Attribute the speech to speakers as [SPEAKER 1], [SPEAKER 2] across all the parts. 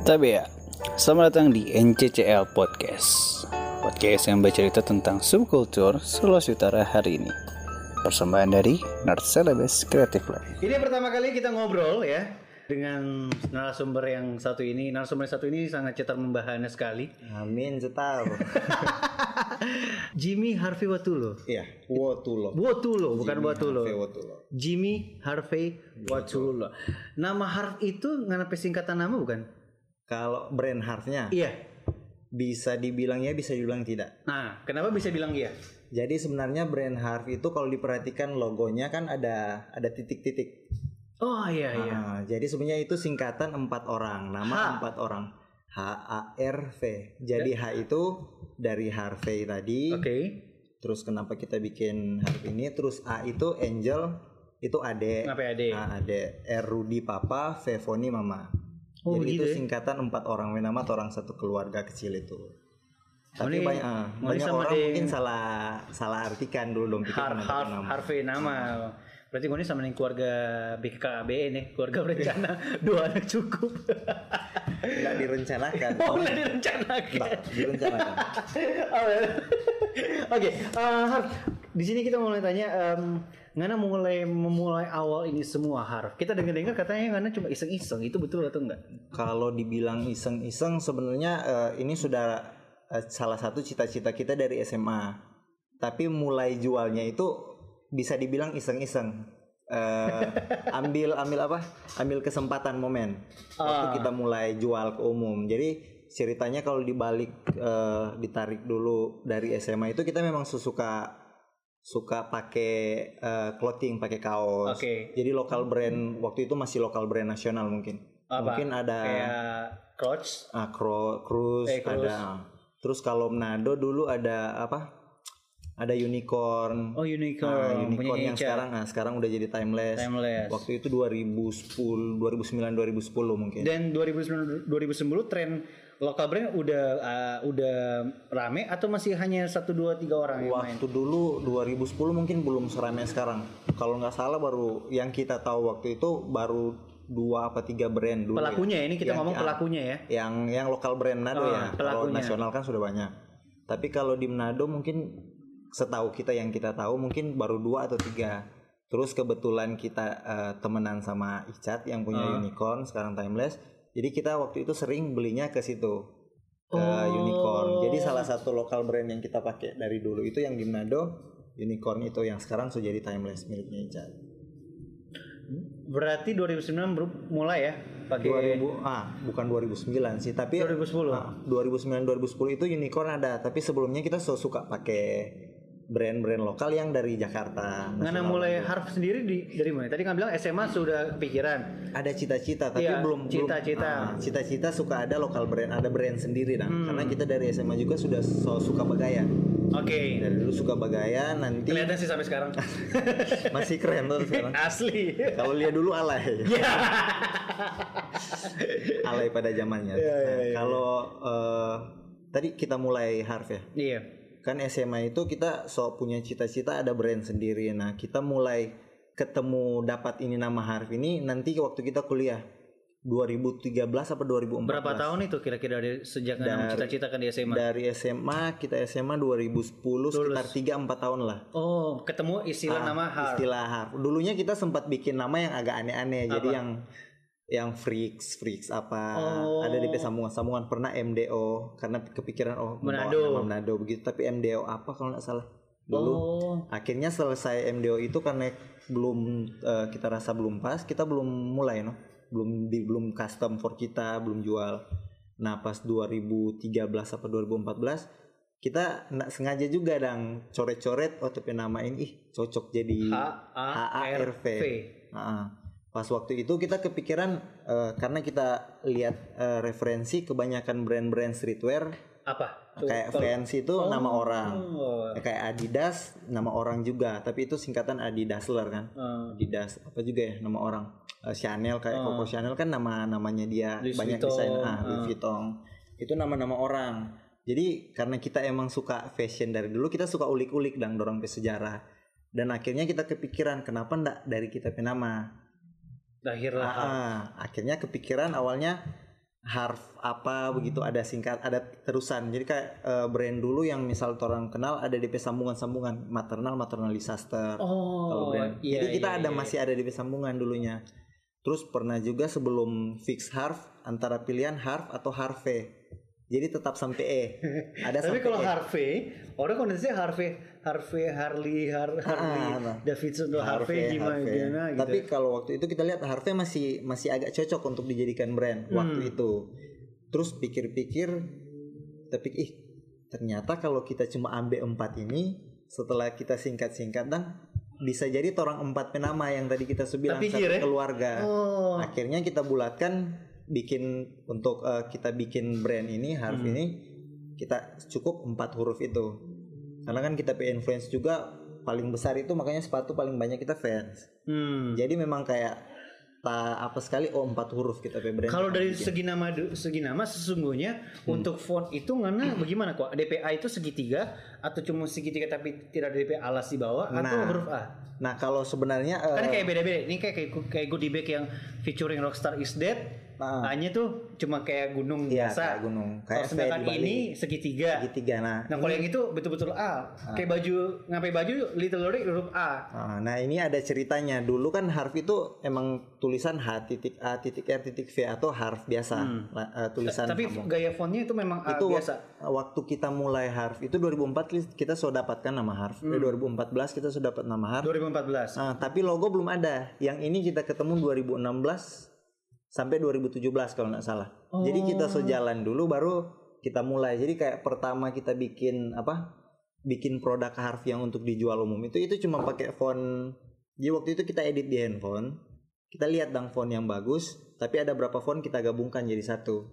[SPEAKER 1] Tapi ya, selamat datang di NCCL Podcast. Podcast yang bercerita tentang subkultur Sulawesi Utara hari ini. Persembahan dari Nerd Celebes Creative Lab. Ini pertama kali kita ngobrol ya dengan narasumber yang satu ini. Narasumber yang satu ini sangat cetar membahana sekali.
[SPEAKER 2] Amin cetar.
[SPEAKER 1] Jimmy Harvey Watulo.
[SPEAKER 2] Iya, Wotulo.
[SPEAKER 1] Watulo bukan Watulo.
[SPEAKER 2] Harvey Wotulo.
[SPEAKER 1] Jimmy Harvey Watulo. Nama Harv itu ngana singkatan nama bukan
[SPEAKER 2] Kalau brand Harvnya
[SPEAKER 1] iya
[SPEAKER 2] bisa dibilang ya, bisa dibilang tidak.
[SPEAKER 1] nah kenapa bisa bilang iya
[SPEAKER 2] Jadi sebenarnya brand Harv itu kalau diperhatikan logonya kan ada ada titik-titik.
[SPEAKER 1] oh iya iya
[SPEAKER 2] Ah, jadi sebenarnya itu singkatan empat orang, nama empat orang. H A R V. Jadi H itu dari Harvey tadi.
[SPEAKER 1] oke
[SPEAKER 2] Terus kenapa kita bikin Harv ini? Terus A itu Angel, itu Ade.
[SPEAKER 1] Kenapa ya, Ade?
[SPEAKER 2] A Ade. R Rudi Papa, V Foni Mama.
[SPEAKER 1] Oh,
[SPEAKER 2] Jadi
[SPEAKER 1] begitu
[SPEAKER 2] itu
[SPEAKER 1] ya?
[SPEAKER 2] singkatan empat orang, nama atau orang satu keluarga kecil itu. Tapi
[SPEAKER 1] ini-
[SPEAKER 2] banyak, ah,
[SPEAKER 1] oh, ini
[SPEAKER 2] banyak
[SPEAKER 1] sama
[SPEAKER 2] orang mungkin salah salah artikan dulu dong pikir
[SPEAKER 1] Har Har
[SPEAKER 2] nama.
[SPEAKER 1] Harvey nama berarti gue ini sama nih keluarga BKKB nih keluarga berencana dua anak cukup
[SPEAKER 2] Nggak direncanakan.
[SPEAKER 1] oh nggak direncanakan
[SPEAKER 2] Nggak direncanakan.
[SPEAKER 1] Oh, ya. Oke, eh, Har, di sini kita mulai tanya, em, Ngana mulai memulai awal ini semua Har. Kita dengar-dengar katanya Ngana cuma iseng-iseng, itu betul atau enggak?
[SPEAKER 2] Kalau dibilang iseng-iseng sebenarnya eh, ini sudah eh, salah satu cita-cita kita dari SMA. Tapi mulai jualnya itu bisa dibilang iseng-iseng. Eh, ambil ambil apa? Ambil kesempatan momen waktu
[SPEAKER 1] Ah.
[SPEAKER 2] kita mulai jual ke umum. Jadi ceritanya kalau dibalik eh, ditarik dulu dari SMA itu kita memang suka suka pakai eh, clothing, pakai kaos.
[SPEAKER 1] Oke.
[SPEAKER 2] Jadi lokal brand waktu itu masih lokal brand nasional mungkin.
[SPEAKER 1] Apa?
[SPEAKER 2] Mungkin ada
[SPEAKER 1] Kayak Crotch,
[SPEAKER 2] ah, Cro- Cruise,
[SPEAKER 1] Eh, Cruise.
[SPEAKER 2] ada. Terus kalau Manado dulu ada apa? Ada unicorn.
[SPEAKER 1] oh
[SPEAKER 2] Ah,
[SPEAKER 1] Unicorn,
[SPEAKER 2] unicorn
[SPEAKER 1] punya
[SPEAKER 2] yang sekarang ah sekarang udah jadi timeless.
[SPEAKER 1] Timeless.
[SPEAKER 2] Waktu itu 2010, 2009, 2010 mungkin.
[SPEAKER 1] Dan 2009 2010 tren lokal brand udah uh, udah rame atau masih hanya satu dua tiga orang yang main?
[SPEAKER 2] Waktu dulu 2010 mungkin belum seramai sekarang. Kalau nggak salah baru yang kita tahu waktu itu baru dua apa tiga brand dulu. ya.
[SPEAKER 1] Pelakunya ini kita
[SPEAKER 2] Yang-
[SPEAKER 1] ngomong pelakunya ya.
[SPEAKER 2] Yang yang lokal brand Manado
[SPEAKER 1] Ah,
[SPEAKER 2] ya. Kalau nasional kan sudah banyak. Tapi kalau di Manado mungkin setahu kita yang kita tahu mungkin baru dua atau tiga. Terus kebetulan kita eh, temenan sama Icat yang punya
[SPEAKER 1] Ah.
[SPEAKER 2] unicorn sekarang timeless. Jadi kita waktu itu sering belinya ke situ ke
[SPEAKER 1] Oh.
[SPEAKER 2] unicorn. Jadi salah satu lokal brand yang kita pakai dari dulu itu yang di Manado unicorn itu yang sekarang sudah jadi timeless miliknya Icat.
[SPEAKER 1] Berarti 2009 baru mulai ya pakai
[SPEAKER 2] 2000 ah bukan 2009 sih tapi
[SPEAKER 1] 2010.
[SPEAKER 2] ah, 2009 2010 itu unicorn ada tapi sebelumnya kita so suka pakai brand-brand lokal yang dari Jakarta nasional.
[SPEAKER 1] mulai harf sendiri di dari mana? Tadi kan bilang SMA sudah kepikiran.
[SPEAKER 2] ada cita-cita tapi
[SPEAKER 1] Iya,
[SPEAKER 2] belum
[SPEAKER 1] cita-cita.
[SPEAKER 2] ah, cita-cita suka ada lokal brand ada brand sendiri dan
[SPEAKER 1] Hmm.
[SPEAKER 2] karena kita dari SMA juga sudah so suka bagaya
[SPEAKER 1] Oke.
[SPEAKER 2] dari dulu suka bagaya nanti
[SPEAKER 1] Kelihatan sih sampai sekarang.
[SPEAKER 2] masih keren tuh sekarang
[SPEAKER 1] Asli.
[SPEAKER 2] kalau lihat dulu alay
[SPEAKER 1] Ya.
[SPEAKER 2] alay pada zamannya
[SPEAKER 1] Iya, iya,
[SPEAKER 2] Nah,
[SPEAKER 1] iya.
[SPEAKER 2] kalau eh, tadi kita mulai harf ya
[SPEAKER 1] Iya.
[SPEAKER 2] Kan SMA itu kita so punya cita-cita ada brand sendiri. Nah kita mulai ketemu dapat ini nama Harf ini nanti waktu kita kuliah. 2013 apa 2014
[SPEAKER 1] Berapa tahun itu kira-kira dari sejak Ngana cita-citakan di SMA?
[SPEAKER 2] dari SMA kita SMA 2010 sekitar 3 4 tahun lah.
[SPEAKER 1] Oh, ketemu istilah nama harf.
[SPEAKER 2] istilah Harf dulunya kita sempat bikin nama yang agak aneh-aneh jadi yang yang freaks freaks apa
[SPEAKER 1] Oh.
[SPEAKER 2] ada di sambungan sambungan pernah MDO karena kepikiran oh
[SPEAKER 1] Manado.
[SPEAKER 2] Manado begitu tapi MDO apa kalau nggak salah dulu
[SPEAKER 1] Oh.
[SPEAKER 2] akhirnya selesai MDO itu karena belum eh, kita rasa belum pas kita belum mulai no belum di, belum custom for kita belum jual nah pas 2013 apa 2014 kita nggak sengaja juga dang coret-coret oh tapi namain ih cocok jadi
[SPEAKER 1] H A R V.
[SPEAKER 2] Nah, pas waktu itu kita kepikiran eh, karena kita lihat eh, referensi kebanyakan brand-brand streetwear.
[SPEAKER 1] Apa? Tuh,
[SPEAKER 2] kayak
[SPEAKER 1] kalau-
[SPEAKER 2] Vans itu nama orang.
[SPEAKER 1] Oh.
[SPEAKER 2] Ya, kayak Adidas nama orang juga. Tapi itu singkatan Adidasler kan?
[SPEAKER 1] Eh,
[SPEAKER 2] Adidas apa juga ya nama orang. Eh, Chanel kayak Coco Chanel kan nama namanya dia
[SPEAKER 1] Oh. Louis
[SPEAKER 2] banyak desain. Ah
[SPEAKER 1] ah.
[SPEAKER 2] Louis Vuitton. Itu nama-nama orang. Jadi karena kita emang suka fashion dari dulu kita suka ulik-ulik dan dorong ke sejarah. Dan akhirnya kita kepikiran kenapa ndak dari kita punya nama
[SPEAKER 1] lahirlah
[SPEAKER 2] Ah, akhirnya kepikiran awalnya harf apa begitu ada singkat ada terusan. Jadi kayak eh, brand dulu yang misal orang kenal ada DP sambungan-sambungan maternal maternal disaster kalau
[SPEAKER 1] Oh,
[SPEAKER 2] brand.
[SPEAKER 1] iya,
[SPEAKER 2] jadi kita
[SPEAKER 1] iya,
[SPEAKER 2] ada
[SPEAKER 1] iya.
[SPEAKER 2] masih ada DP sambungan dulunya. Terus pernah juga sebelum fix harf antara pilihan harf atau harve jadi tetap sampai E ada
[SPEAKER 1] Tapi kalau
[SPEAKER 2] E.
[SPEAKER 1] Harvey, orang kondisinya Harvey, Harvey, Harley, Har Harley,
[SPEAKER 2] Ah, nah.
[SPEAKER 1] Davidson tuh Harvey, gimana,
[SPEAKER 2] Harvey.
[SPEAKER 1] gimana gitu.
[SPEAKER 2] Tapi kalau waktu itu kita lihat Harvey masih masih agak cocok untuk dijadikan brand
[SPEAKER 1] Hmm.
[SPEAKER 2] waktu itu. Terus pikir-pikir, tapi ih ternyata kalau kita cuma ambil empat ini, setelah kita singkat-singkat dan bisa jadi orang empat penama yang tadi kita sudah bilang
[SPEAKER 1] Tapi
[SPEAKER 2] satu keluarga.
[SPEAKER 1] oh,
[SPEAKER 2] Akhirnya kita bulatkan bikin untuk eh, kita bikin brand ini Harvey
[SPEAKER 1] Hmm.
[SPEAKER 2] ini kita cukup empat huruf itu. Karena kan kita pe influence juga paling besar itu makanya sepatu paling banyak kita fans.
[SPEAKER 1] hmm.
[SPEAKER 2] Jadi memang kayak tak apa sekali oh empat huruf kita brand.
[SPEAKER 1] Kalau dari
[SPEAKER 2] bikin.
[SPEAKER 1] segi nama segi nama sesungguhnya untuk font itu ngana bagaimana kok? DPA itu segitiga atau cuma segitiga tapi tidak ada DPA alas di bawah atau
[SPEAKER 2] Nah.
[SPEAKER 1] huruf A?
[SPEAKER 2] Nah kalau sebenarnya eh,
[SPEAKER 1] Kan kayak beda-beda. Ini kayak kayak, kayak goodie bag yang featuring Rockstar is Dead.
[SPEAKER 2] Nah.
[SPEAKER 1] A-nya tuh cuma kayak gunung
[SPEAKER 2] Iya,
[SPEAKER 1] biasa.
[SPEAKER 2] kayak gunung.
[SPEAKER 1] Kalau
[SPEAKER 2] Kayak V
[SPEAKER 1] sedangkan ini segitiga.
[SPEAKER 2] segitiga nah.
[SPEAKER 1] Nah kalau yang itu betul-betul A. Kayak baju ngapain baju Little Lori huruf A.
[SPEAKER 2] Ah, Nah ini ada ceritanya dulu kan Harvey itu emang tulisan H titik A titik R titik V atau harf biasa La- eh, tulisan
[SPEAKER 1] Hmm. Tapi
[SPEAKER 2] kamu.
[SPEAKER 1] gaya fontnya itu memang A
[SPEAKER 2] itu
[SPEAKER 1] biasa.
[SPEAKER 2] waktu kita mulai harf itu 2004 li- kita sudah dapatkan nama harf
[SPEAKER 1] Hmm.
[SPEAKER 2] Eh, 2014 kita sudah dapat nama harf
[SPEAKER 1] 2014.
[SPEAKER 2] Ah, tapi logo belum ada yang ini kita ketemu 2016 sampai 2017 kalau nggak salah. Jadi kita sejalan dulu baru kita mulai. Jadi kayak pertama kita bikin apa bikin produk harf yang untuk dijual umum itu itu cuma pakai font. Jadi waktu itu kita edit di handphone. Kita lihat dong font yang bagus tapi ada berapa font kita gabungkan jadi satu.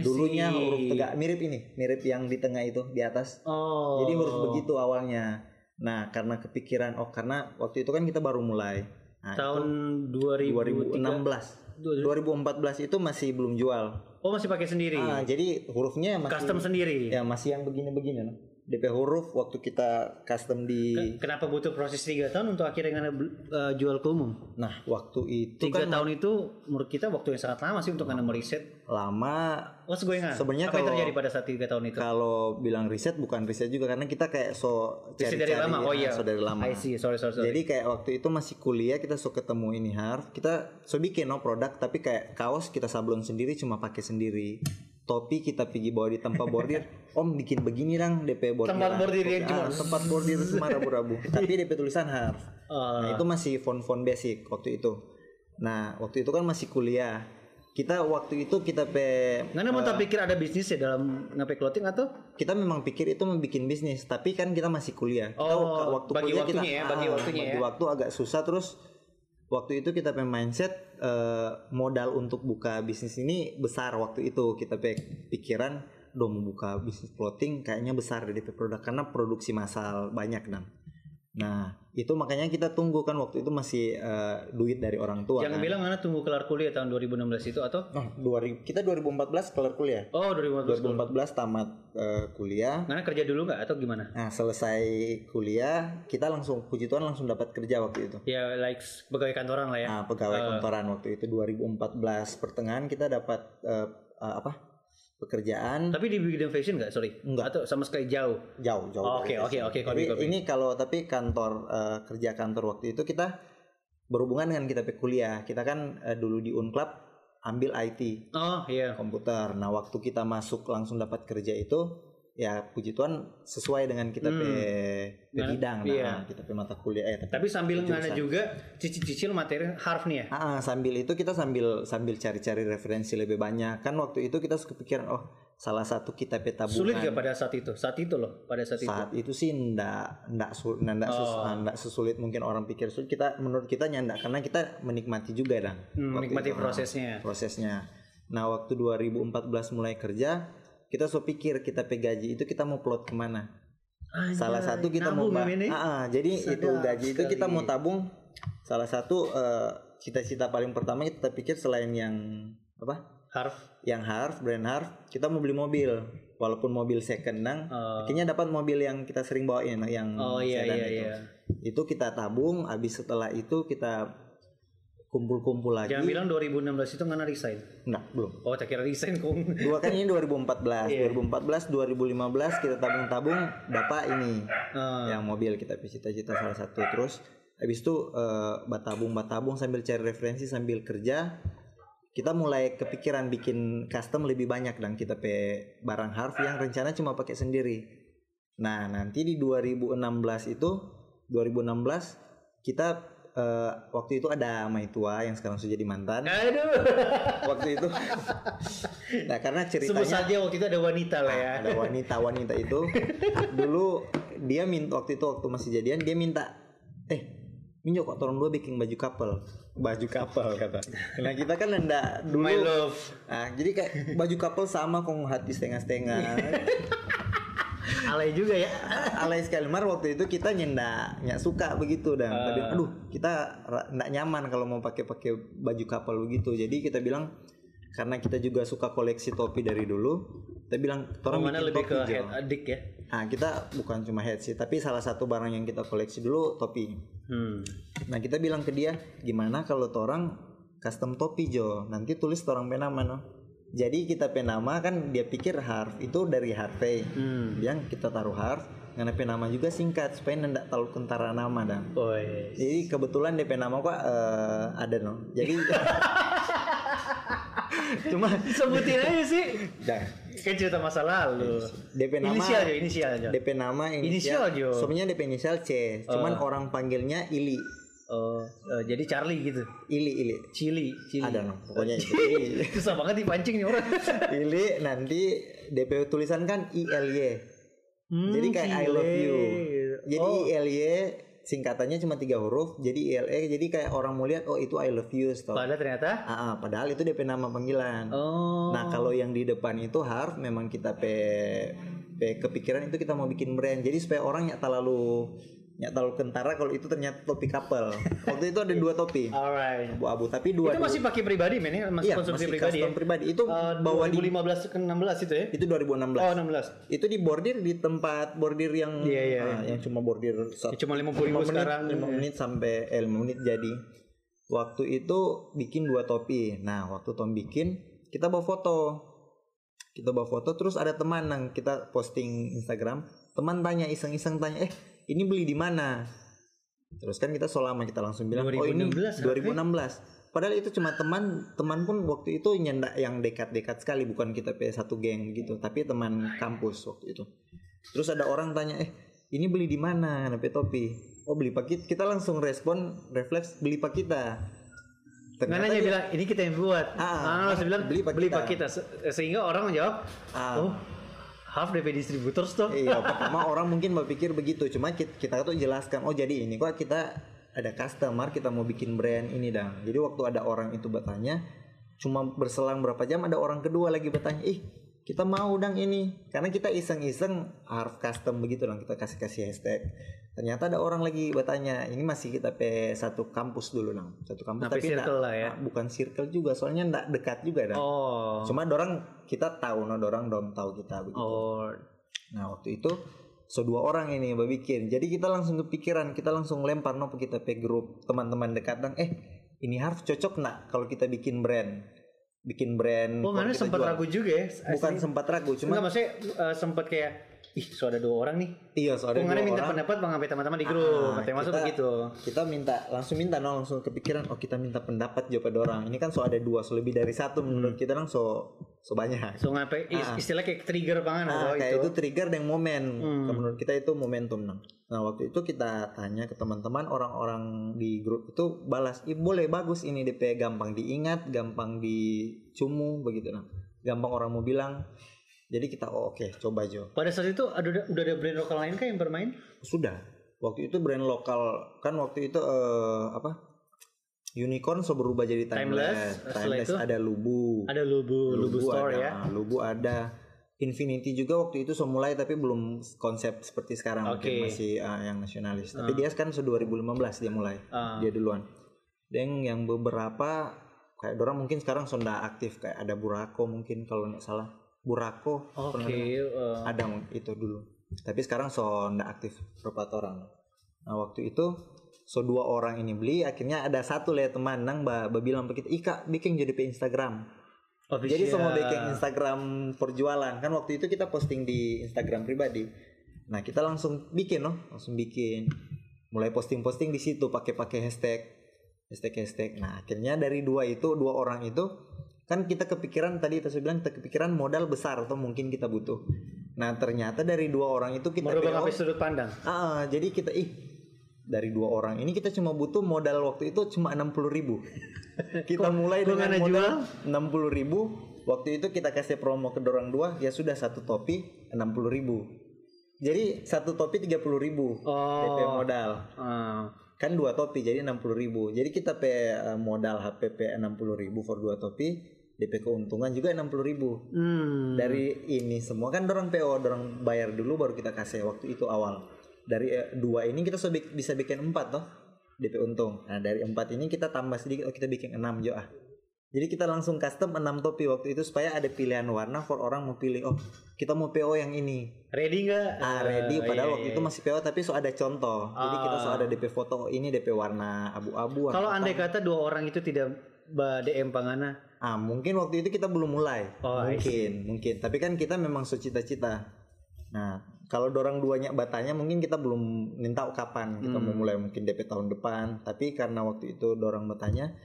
[SPEAKER 2] Dulunya huruf tegak mirip ini mirip yang di tengah itu di atas.
[SPEAKER 1] Oh.
[SPEAKER 2] jadi huruf begitu awalnya. Nah karena kepikiran oh karena waktu itu kan kita baru mulai. Nah,
[SPEAKER 1] Tahun
[SPEAKER 2] itu
[SPEAKER 1] 2016.
[SPEAKER 2] 2016 2014 itu masih belum jual
[SPEAKER 1] Oh masih pakai sendiri.
[SPEAKER 2] ah, jadi hurufnya masih
[SPEAKER 1] Custom sendiri.
[SPEAKER 2] ya masih yang begini-begini? DP huruf waktu kita custom di
[SPEAKER 1] Kenapa butuh proses tiga tahun untuk akhirnya eh, jual ke umum?
[SPEAKER 2] nah waktu itu
[SPEAKER 1] Tiga
[SPEAKER 2] kan
[SPEAKER 1] tahun itu menurut kita waktu yang sangat lama sih untuk ngana meriset.
[SPEAKER 2] lama
[SPEAKER 1] What's going on?
[SPEAKER 2] Sebenarnya
[SPEAKER 1] Apa yang terjadi pada saat tiga tahun itu?
[SPEAKER 2] kalau bilang riset bukan riset juga karena kita kayak so
[SPEAKER 1] Riset
[SPEAKER 2] cari-cari
[SPEAKER 1] dari lama. Oh
[SPEAKER 2] ah,
[SPEAKER 1] iya.
[SPEAKER 2] so dari lama
[SPEAKER 1] I see. Sorry sorry sorry.
[SPEAKER 2] Jadi kayak waktu itu masih kuliah kita so ketemu ini harf kita so bikin no produk tapi kayak kaos kita sablon sendiri cuma pakai sendiri topi kita pergi bawa di tempat bordir om bikin begini dong DP bordir.
[SPEAKER 1] Tempat bordir yang cuma-
[SPEAKER 2] tempat bordir semua rabu-rabu. Tapi DP tulisan harf.
[SPEAKER 1] Ah.
[SPEAKER 2] nah itu masih font-font basic waktu itu. Nah waktu itu kan masih kuliah. Kita waktu itu kita pe
[SPEAKER 1] Ngana mau tak pikir ada bisnis ya dalam ngapain clothing atau?
[SPEAKER 2] kita memang pikir itu bikin bisnis tapi kan kita masih kuliah. Kita
[SPEAKER 1] Oh,
[SPEAKER 2] waktu
[SPEAKER 1] bagi
[SPEAKER 2] kuliah
[SPEAKER 1] waktunya ya, bagi
[SPEAKER 2] ah,
[SPEAKER 1] waktunya
[SPEAKER 2] bagi
[SPEAKER 1] ya.
[SPEAKER 2] waktu agak susah terus waktu itu kita punya mindset eh, modal untuk buka bisnis ini besar waktu itu. Kita pikiran dong buka bisnis clothing kayaknya besar dari produk karena produksi massal banyak dan nah itu makanya kita tunggu kan waktu itu masih eh, duit dari orang tua
[SPEAKER 1] Jangan
[SPEAKER 2] kan.
[SPEAKER 1] bilang ngana tunggu kelar kuliah tahun 2016 itu atau?
[SPEAKER 2] Nah, 2000 kita 2014 kelar kuliah
[SPEAKER 1] Oh 2015.
[SPEAKER 2] 2014 tamat eh, kuliah
[SPEAKER 1] Ngana kerja dulu nggak atau gimana?
[SPEAKER 2] Nah selesai kuliah kita langsung puji Tuhan langsung dapat kerja waktu itu.
[SPEAKER 1] Ya like pegawai kantoran lah ya.
[SPEAKER 2] Nah pegawai kantoran waktu itu 2014 pertengahan kita dapat eh, eh, apa pekerjaan
[SPEAKER 1] Tapi di bidang fashion nggak? Sorry.
[SPEAKER 2] Enggak.
[SPEAKER 1] Atau sama sekali jauh?
[SPEAKER 2] jauh jauh.
[SPEAKER 1] Oh, Oke oke oke.
[SPEAKER 2] Ini kalau tapi kantor eh, kerja kantor waktu itu kita berhubungan dengan kita kuliah. Kita kan eh, dulu di Unclub ambil IT
[SPEAKER 1] Oh iya.
[SPEAKER 2] komputer. Nah waktu kita masuk langsung dapat kerja itu ya puji Tuhan sesuai dengan kita pe, pe
[SPEAKER 1] Nah,
[SPEAKER 2] bidang,
[SPEAKER 1] iya.
[SPEAKER 2] nah kita pe mata kuliah. Eh,
[SPEAKER 1] Tapi sambil ngana juga cicil-cicil materi harf nih ya.
[SPEAKER 2] Ah, ah, sambil itu kita sambil sambil cari-cari referensi lebih banyak. Kan waktu itu kita suka pikiran oh salah satu kita pe tabungan.
[SPEAKER 1] Sulit gak pada saat itu? Saat itu loh, pada saat itu.
[SPEAKER 2] Saat itu sih ndak ndak su, ndak, sus-
[SPEAKER 1] Oh.
[SPEAKER 2] ndak sesulit mungkin orang pikir sulit. Kita menurut kita nyandak karena kita menikmati juga dan
[SPEAKER 1] Hmm, menikmati
[SPEAKER 2] itu, ah,
[SPEAKER 1] prosesnya.
[SPEAKER 2] prosesnya. Nah waktu 2014 mulai kerja kita so pikir kita pe gaji itu kita mau plot ke mana? Salah satu kita mau
[SPEAKER 1] ini.
[SPEAKER 2] Ah, ah, jadi itu
[SPEAKER 1] Sadap
[SPEAKER 2] gaji itu kita
[SPEAKER 1] sekali.
[SPEAKER 2] mau tabung. Salah satu eh, cita-cita paling pertama kita pikir selain yang apa?
[SPEAKER 1] Harf.
[SPEAKER 2] Yang harf, brand harf, kita mau beli mobil. Walaupun mobil second nang,
[SPEAKER 1] Oh.
[SPEAKER 2] akhirnya dapat mobil yang kita sering bawain yang
[SPEAKER 1] Oh iya
[SPEAKER 2] sedan
[SPEAKER 1] iya
[SPEAKER 2] itu.
[SPEAKER 1] iya.
[SPEAKER 2] Itu kita tabung, habis setelah itu kita kumpul-kumpul lagi.
[SPEAKER 1] Jangan bilang 2016 itu nggak resign.
[SPEAKER 2] Enggak, belum.
[SPEAKER 1] Oh, tak kira resign kong.
[SPEAKER 2] Dua kan ini 2014,
[SPEAKER 1] Iya.
[SPEAKER 2] 2014, 2015 kita tabung-tabung dapat ini
[SPEAKER 1] Ah.
[SPEAKER 2] yang mobil kita cita-cita salah satu terus habis itu eh, batabung batabung sambil cari referensi sambil kerja kita mulai kepikiran bikin custom lebih banyak dan kita pe barang harf yang rencana cuma pakai sendiri nah nanti di 2016 itu 2016 kita eh, waktu itu ada Maitua yang sekarang sudah jadi mantan.
[SPEAKER 1] Aduh.
[SPEAKER 2] waktu itu. Nah karena
[SPEAKER 1] Sebut
[SPEAKER 2] ceritanya
[SPEAKER 1] saja waktu itu ada wanita lah ya.
[SPEAKER 2] ada wanita-wanita itu. Dulu dia minta waktu itu waktu masih jadian dia minta eh Minjo kok tolong dua bikin baju couple? Baju couple kata. Nah kita kan enggak dulu.
[SPEAKER 1] My love.
[SPEAKER 2] nah jadi kayak baju couple sama kok hati setengah-setengah
[SPEAKER 1] Alay juga ya.
[SPEAKER 2] alay sekali mar waktu itu kita nyendak nyak suka begitu dan
[SPEAKER 1] Ah.
[SPEAKER 2] tapi aduh kita nggak nyaman kalau mau pakai pakai baju couple begitu jadi kita bilang karena kita juga suka koleksi topi dari dulu kita bilang "Torang
[SPEAKER 1] Mana lebih ke
[SPEAKER 2] topi, Jo."
[SPEAKER 1] head addict ya.
[SPEAKER 2] Nah kita bukan cuma head sih, tapi salah satu barang yang kita koleksi dulu topi.
[SPEAKER 1] Hmm.
[SPEAKER 2] Nah kita bilang ke dia, gimana kalau torang custom topi Jo? Nanti tulis torang penama no. Jadi kita penama kan dia pikir harf itu dari harfe.
[SPEAKER 1] Hmm.
[SPEAKER 2] Yang kita taruh harf, karena penama juga singkat supaya ndak terlalu kentara nama dan.
[SPEAKER 1] Oi.
[SPEAKER 2] Jadi kebetulan DP nama kok eh, ada no. Jadi cuma
[SPEAKER 1] Sebutin aja sih.
[SPEAKER 2] Dah.
[SPEAKER 1] Kan cerita masa lalu.
[SPEAKER 2] DP nama
[SPEAKER 1] Inisial aja, inisial aja.
[SPEAKER 2] DP nama
[SPEAKER 1] Inisial,
[SPEAKER 2] inisial,
[SPEAKER 1] Jo.
[SPEAKER 2] sebenarnya DP inisial C, cuman orang panggilnya Ili.
[SPEAKER 1] Oh, eh, jadi Charlie gitu.
[SPEAKER 2] Ili Ili.
[SPEAKER 1] Chili, Chili.
[SPEAKER 2] Ada no, pokoknya itu.
[SPEAKER 1] Susah banget dipancing nih orang.
[SPEAKER 2] Ili nanti DP tulisan kan ILY.
[SPEAKER 1] Hmm,
[SPEAKER 2] Jadi kayak I love you. Jadi
[SPEAKER 1] Oh.
[SPEAKER 2] ILY singkatannya cuma tiga huruf, jadi ILE jadi kayak orang mau lihat oh itu I love you stop.
[SPEAKER 1] Padahal ternyata
[SPEAKER 2] Ah, ah, padahal itu DP nama panggilan.
[SPEAKER 1] Oh.
[SPEAKER 2] Nah kalau yang di depan itu harf memang kita pe, pe kepikiran itu kita mau bikin brand. Jadi supaya orang nggak terlalu nggak terlalu kentara kalau itu ternyata topi couple. Waktu itu ada dua topi
[SPEAKER 1] Alright.
[SPEAKER 2] abu-abu tapi dua
[SPEAKER 1] Itu masih pakai pribadi men ya? Masih
[SPEAKER 2] iya,
[SPEAKER 1] konsumsi
[SPEAKER 2] masih
[SPEAKER 1] pribadi ya?
[SPEAKER 2] pribadi. Itu
[SPEAKER 1] Eh,
[SPEAKER 2] bawa di
[SPEAKER 1] 2015 ke 16 itu ya?
[SPEAKER 2] itu 2016.
[SPEAKER 1] Oh 16.
[SPEAKER 2] Itu di bordir di tempat bordir yang
[SPEAKER 1] Iya, iya,
[SPEAKER 2] ah, yang cuma bordir satu,
[SPEAKER 1] Ya, cuma 50 ribu
[SPEAKER 2] lima menit,
[SPEAKER 1] sekarang.
[SPEAKER 2] lima menit sampai eh, lima menit jadi. Waktu itu bikin dua topi. Nah, waktu Tom bikin, kita bawa foto. Kita bawa foto terus ada teman yang kita posting Instagram. Teman tanya iseng-iseng tanya, "Eh, ini beli di mana?" Terus kan kita selama kita langsung bilang, "Oh, ini
[SPEAKER 1] 2016,
[SPEAKER 2] 2016." Padahal itu cuma teman, teman pun waktu itu nyendak yang dekat-dekat sekali, bukan kita satu geng gitu, tapi teman kampus waktu itu. Terus ada orang tanya, "Eh, ini beli di mana?" Nape topi. Oh, beli pak kita. Kita langsung respon refleks beli pak kita.
[SPEAKER 1] Mana dia bilang ini kita yang buat.
[SPEAKER 2] Ah,
[SPEAKER 1] Ah, langsung bilang
[SPEAKER 2] beli
[SPEAKER 1] beli,
[SPEAKER 2] pak
[SPEAKER 1] pak kita. Se- Sehingga orang menjawab,
[SPEAKER 2] Ah.
[SPEAKER 1] oh half DP distributor toh.
[SPEAKER 2] Iya, pertama orang mungkin berpikir begitu. Cuma kita tuh jelaskan, oh jadi ini kok kita ada customer, kita mau bikin brand ini dong. Jadi waktu ada orang itu bertanya, cuma berselang berapa jam ada orang kedua lagi bertanya, ih kita mau dong ini. Karena kita iseng-iseng harus custom begitu dong, kita kasih-kasih hashtag. Ternyata ada orang lagi bertanya, ini masih kita pe satu kampus dulu dong, satu kampus
[SPEAKER 1] Sampai
[SPEAKER 2] ndak-
[SPEAKER 1] circle lah ya.
[SPEAKER 2] ah, bukan circle juga, soalnya ndak dekat juga dong.
[SPEAKER 1] Oh.
[SPEAKER 2] Cuma dorang kita tahu, no dorang dong tahu kita begitu.
[SPEAKER 1] Oh.
[SPEAKER 2] Nah waktu itu so dua orang ini yang bikin. Jadi kita langsung kepikiran, kita langsung lempar no kita pe grup teman-teman dekat dan eh ini harus cocok nak kalau kita bikin brand, bikin brand.
[SPEAKER 1] Oh, mana sempat ragu juga ya?
[SPEAKER 2] Bukan sempat ragu, cuma
[SPEAKER 1] Enggak maksudnya eh, sempat kayak ih, so ada dua orang nih.
[SPEAKER 2] iya so ada dua
[SPEAKER 1] minta
[SPEAKER 2] orang.
[SPEAKER 1] pendapat bang sampai teman-teman di grup.
[SPEAKER 2] Ah,
[SPEAKER 1] Katanya masuk
[SPEAKER 2] kita-
[SPEAKER 1] begitu.
[SPEAKER 2] Kita minta langsung minta no langsung kepikiran oh kita minta pendapat jawab pada orang. Ini kan so ada dua so lebih dari satu menurut kita kan so so banyak.
[SPEAKER 1] So ngapain
[SPEAKER 2] Ah.
[SPEAKER 1] istilah kayak trigger banget
[SPEAKER 2] Nah,
[SPEAKER 1] atau
[SPEAKER 2] kayak itu trigger dan momen.
[SPEAKER 1] Hmm.
[SPEAKER 2] Menurut kita itu momentum. Nah. nah, waktu itu kita tanya ke teman-teman orang-orang di grup itu balas, "Ih, boleh bagus ini DP gampang diingat, gampang dicumu begitu nah. Gampang orang mau bilang. Jadi kita oh, oke, coba Jo.
[SPEAKER 1] Pada saat itu ada udah ada brand lokal lain kah yang bermain?
[SPEAKER 2] Sudah. Waktu itu brand lokal kan waktu itu eh, apa? Unicorn so berubah jadi
[SPEAKER 1] Timeless.
[SPEAKER 2] timeless.
[SPEAKER 1] Setelah
[SPEAKER 2] Timeless
[SPEAKER 1] itu?
[SPEAKER 2] ada Lubu.
[SPEAKER 1] Ada Lubu, Lubu, Store
[SPEAKER 2] ada,
[SPEAKER 1] ya.
[SPEAKER 2] Lubu ada. Infinity juga waktu itu so mulai tapi belum konsep seperti sekarang
[SPEAKER 1] Oke.
[SPEAKER 2] mungkin masih ah, yang nasionalis. Tapi dia kan so 2015 dia mulai.
[SPEAKER 1] Ah.
[SPEAKER 2] Dia duluan. Dan yang beberapa kayak orang mungkin sekarang nggak aktif kayak ada Burako mungkin kalau nggak salah. Burako
[SPEAKER 1] Oke.
[SPEAKER 2] pernah dengar?
[SPEAKER 1] eh,
[SPEAKER 2] ada itu dulu. Tapi sekarang so nggak aktif beberapa orang. Nah waktu itu so dua orang ini beli akhirnya ada satu lah ya teman nang ba, ba bilang ke kita ika bikin jadi pe Instagram
[SPEAKER 1] Official.
[SPEAKER 2] jadi semua bikin Instagram perjualan kan waktu itu kita posting di Instagram pribadi nah kita langsung bikin loh langsung bikin mulai posting-posting di situ pakai pakai hashtag hashtag hashtag nah akhirnya dari dua itu dua orang itu kan kita kepikiran tadi saya bilang kita kepikiran modal besar atau mungkin kita butuh nah ternyata dari dua orang itu kita
[SPEAKER 1] merubah sudut pandang.
[SPEAKER 2] Ah, jadi kita ih dari dua orang ini kita cuma butuh modal waktu itu cuma enam puluh ribu. kita mulai dengan modal enam puluh ribu. Waktu itu kita kasih promo ke dorang dua ya sudah satu topi enam puluh ribu. Jadi satu topi tiga puluh ribu
[SPEAKER 1] Oh.
[SPEAKER 2] DP modal.
[SPEAKER 1] Ah.
[SPEAKER 2] Kan dua topi jadi enam puluh ribu. Jadi kita pe eh, modal HPP enam puluh ribu for dua topi. DP keuntungan juga enam puluh ribu
[SPEAKER 1] Hmm.
[SPEAKER 2] dari ini semua kan dorong PO dorong bayar dulu baru kita kasih waktu itu awal dari eh, dua ini kita bisa bikin empat toh DP untung nah dari empat ini kita tambah sedikit oh kita bikin enam jo ah jadi kita langsung custom enam topi waktu itu supaya ada pilihan warna for orang mau pilih oh kita mau PO yang ini
[SPEAKER 1] Ready nggak?
[SPEAKER 2] ah ready
[SPEAKER 1] Eh,
[SPEAKER 2] padahal
[SPEAKER 1] iya,
[SPEAKER 2] waktu
[SPEAKER 1] iya.
[SPEAKER 2] itu masih PO tapi so ada contoh jadi kita so
[SPEAKER 1] Ah.
[SPEAKER 2] ada DP foto oh, ini DP warna abu-abu
[SPEAKER 1] Kalau andai kata dua orang itu tidak DM pangana,
[SPEAKER 2] Ah, mungkin waktu itu kita belum mulai.
[SPEAKER 1] Oh,
[SPEAKER 2] mungkin, mungkin. Tapi kan kita memang secita-cita. Nah, kalau dorang duanya batanya mungkin kita belum minta kapan kita
[SPEAKER 1] Hmm.
[SPEAKER 2] mau mulai mungkin DP tahun depan. Tapi karena waktu itu dorang batanya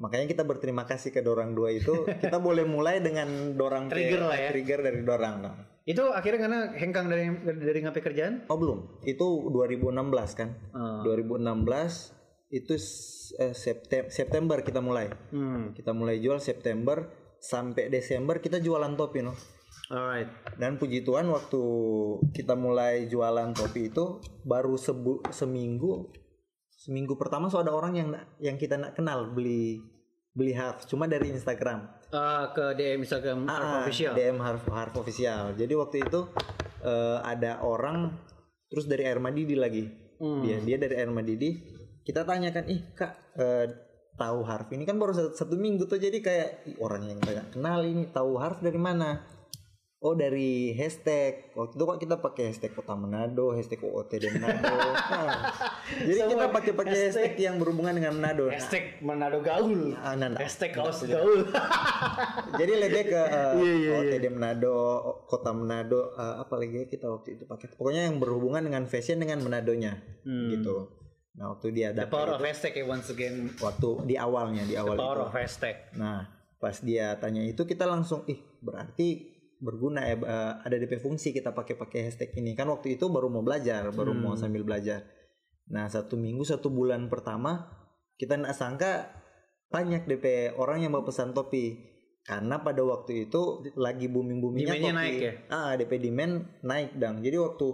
[SPEAKER 2] makanya kita berterima kasih ke dorang dua itu kita boleh mulai dengan dorang
[SPEAKER 1] Trigger lah ya.
[SPEAKER 2] trigger dari dorang nah.
[SPEAKER 1] itu akhirnya karena hengkang dari dari ngapain kerjaan?
[SPEAKER 2] oh belum itu 2016 kan
[SPEAKER 1] Ah.
[SPEAKER 2] 2016 itu eh, Septem- September kita mulai
[SPEAKER 1] Hmm.
[SPEAKER 2] kita mulai jual September sampai Desember kita jualan topi no
[SPEAKER 1] Alright.
[SPEAKER 2] dan puji Tuhan waktu kita mulai jualan topi itu baru sebu seminggu seminggu pertama so ada orang yang yang kita nak kenal beli beli harf cuma dari Instagram
[SPEAKER 1] Ah, ke DM Instagram
[SPEAKER 2] Ah,
[SPEAKER 1] official.
[SPEAKER 2] DM harf harf official jadi waktu itu eh, ada orang terus dari Air Madidi lagi
[SPEAKER 1] Hmm.
[SPEAKER 2] dia dia dari Air Madidi kita tanyakan ih kak eh, tahu harf ini kan baru satu, satu minggu tuh jadi kayak "Ih, orang yang banyak kenal ini tahu harf dari mana oh dari hashtag waktu itu kok kita pakai hashtag kota Manado hashtag OOTD Manado Nah, jadi kita pakai pakai hashtag yang berhubungan dengan Manado Nah,
[SPEAKER 1] Hashtag Manado Gaul.
[SPEAKER 2] ah, nah, nah.
[SPEAKER 1] Hashtag kaos gaul.
[SPEAKER 2] jadi lebih ke uh,
[SPEAKER 1] Iya, iya,
[SPEAKER 2] OTD Manado, kota Manado, uh, apa lagi ya kita waktu itu pakai. Pokoknya yang berhubungan dengan fashion dengan Manadonya,
[SPEAKER 1] Hmm.
[SPEAKER 2] gitu. Nah waktu dia
[SPEAKER 1] The power
[SPEAKER 2] itu,
[SPEAKER 1] of hashtag ya once again.
[SPEAKER 2] waktu di awalnya di
[SPEAKER 1] The
[SPEAKER 2] awal
[SPEAKER 1] power
[SPEAKER 2] itu.
[SPEAKER 1] of hashtag.
[SPEAKER 2] Nah pas dia tanya itu kita langsung ih berarti berguna ya uh, ada DP fungsi kita pakai pakai hashtag ini kan waktu itu baru mau belajar baru mau
[SPEAKER 1] Hmm.
[SPEAKER 2] sambil belajar. Nah satu minggu satu bulan pertama kita nggak sangka banyak DP orang yang mau pesan topi karena pada waktu itu lagi booming boomingnya topi.
[SPEAKER 1] naik ya?
[SPEAKER 2] Ah DP demand naik dang. Jadi waktu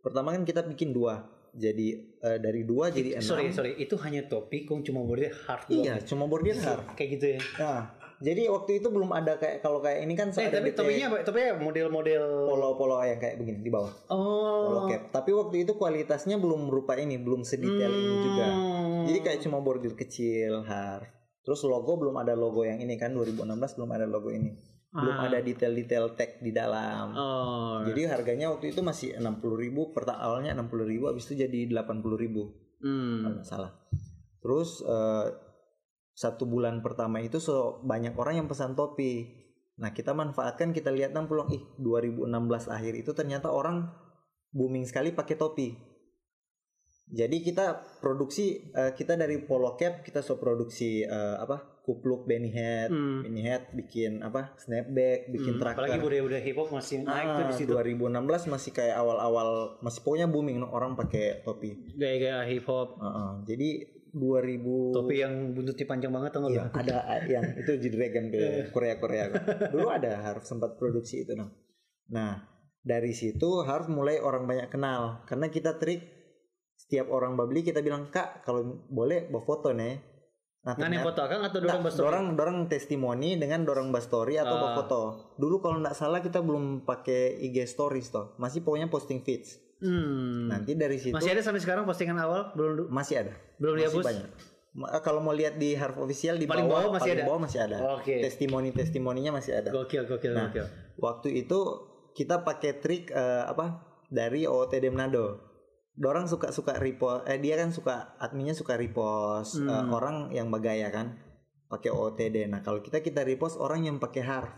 [SPEAKER 2] pertama kan kita bikin dua jadi eh, dari dua jadi enam.
[SPEAKER 1] Sorry sorry itu hanya topi kong cuma bordir hard
[SPEAKER 2] Iya cuma bordir hard.
[SPEAKER 1] kayak gitu ya.
[SPEAKER 2] Nah, jadi waktu itu belum ada kayak kalau kayak ini kan
[SPEAKER 1] Eh,
[SPEAKER 2] ada
[SPEAKER 1] tapi topinya apa? Topinya model-model
[SPEAKER 2] polo-polo yang kayak begini di bawah. Polo
[SPEAKER 1] Oh.
[SPEAKER 2] cap. Tapi waktu itu kualitasnya belum berupa ini, belum sedetail ini juga.
[SPEAKER 1] Hmm.
[SPEAKER 2] Jadi kayak cuma bordir kecil, harf. Terus logo belum ada logo yang ini kan 2016 belum ada logo ini. Belum
[SPEAKER 1] Ah.
[SPEAKER 2] ada detail-detail tag di dalam.
[SPEAKER 1] Oh.
[SPEAKER 2] Jadi harganya waktu itu masih 60.000 ribu per awalnya 60.000 ribu habis itu jadi 80.000 ribu
[SPEAKER 1] Hmm.
[SPEAKER 2] kalau nggak salah. Terus eh, satu bulan pertama itu so banyak orang yang pesan topi. Nah kita manfaatkan kita lihat nang peluang ih 2016 akhir itu ternyata orang booming sekali pakai topi. Jadi kita produksi eh, kita dari polo cap kita so produksi eh, apa kupluk Benny hat,
[SPEAKER 1] Hmm.
[SPEAKER 2] Benny hat bikin apa snapback, bikin
[SPEAKER 1] Hmm,
[SPEAKER 2] tracker.
[SPEAKER 1] Apalagi budaya-budaya hip hop masih naik tuh
[SPEAKER 2] Ah,
[SPEAKER 1] di situ.
[SPEAKER 2] 2016 masih kayak awal-awal masih pokoknya booming no, orang pakai topi.
[SPEAKER 1] Gaya-gaya hip hop.
[SPEAKER 2] Heeh, jadi 2000
[SPEAKER 1] Topi yang buntutnya panjang banget tuh
[SPEAKER 2] Iya, ada yang itu di Dragon ke Korea Korea. Dulu ada Harf sempat produksi itu, nah. Nah, dari situ Harf mulai orang banyak kenal karena kita trik setiap orang beli kita bilang, "Kak, kalau boleh bawa foto nih." Nah,
[SPEAKER 1] nih foto kan atau dorong bus
[SPEAKER 2] dorang dorang testimoni dengan dorang bus story atau
[SPEAKER 1] Ah.
[SPEAKER 2] foto. Dulu kalau nggak salah kita belum pakai IG stories toh, masih pokoknya posting feeds.
[SPEAKER 1] Hmm.
[SPEAKER 2] Nanti dari situ
[SPEAKER 1] Masih ada sampai sekarang postingan awal belum
[SPEAKER 2] masih ada.
[SPEAKER 1] belum
[SPEAKER 2] Masih
[SPEAKER 1] dihapus.
[SPEAKER 2] banyak. Kalau mau lihat di Harf official di
[SPEAKER 1] Paling
[SPEAKER 2] bawah,
[SPEAKER 1] bawah masih
[SPEAKER 2] paling
[SPEAKER 1] ada?
[SPEAKER 2] bawah masih ada.
[SPEAKER 1] Oke.
[SPEAKER 2] Testimoni-testimoninya masih ada.
[SPEAKER 1] Gokil gokil
[SPEAKER 2] Nah,
[SPEAKER 1] gokil.
[SPEAKER 2] Waktu itu kita pakai trik eh, apa dari OOTD Manado. Dorang suka suka repost eh dia kan suka adminnya suka repost
[SPEAKER 1] Hmm.
[SPEAKER 2] eh, orang yang bergaya kan pakai OOTD. Nah, kalau kita kita repost orang yang pakai harf.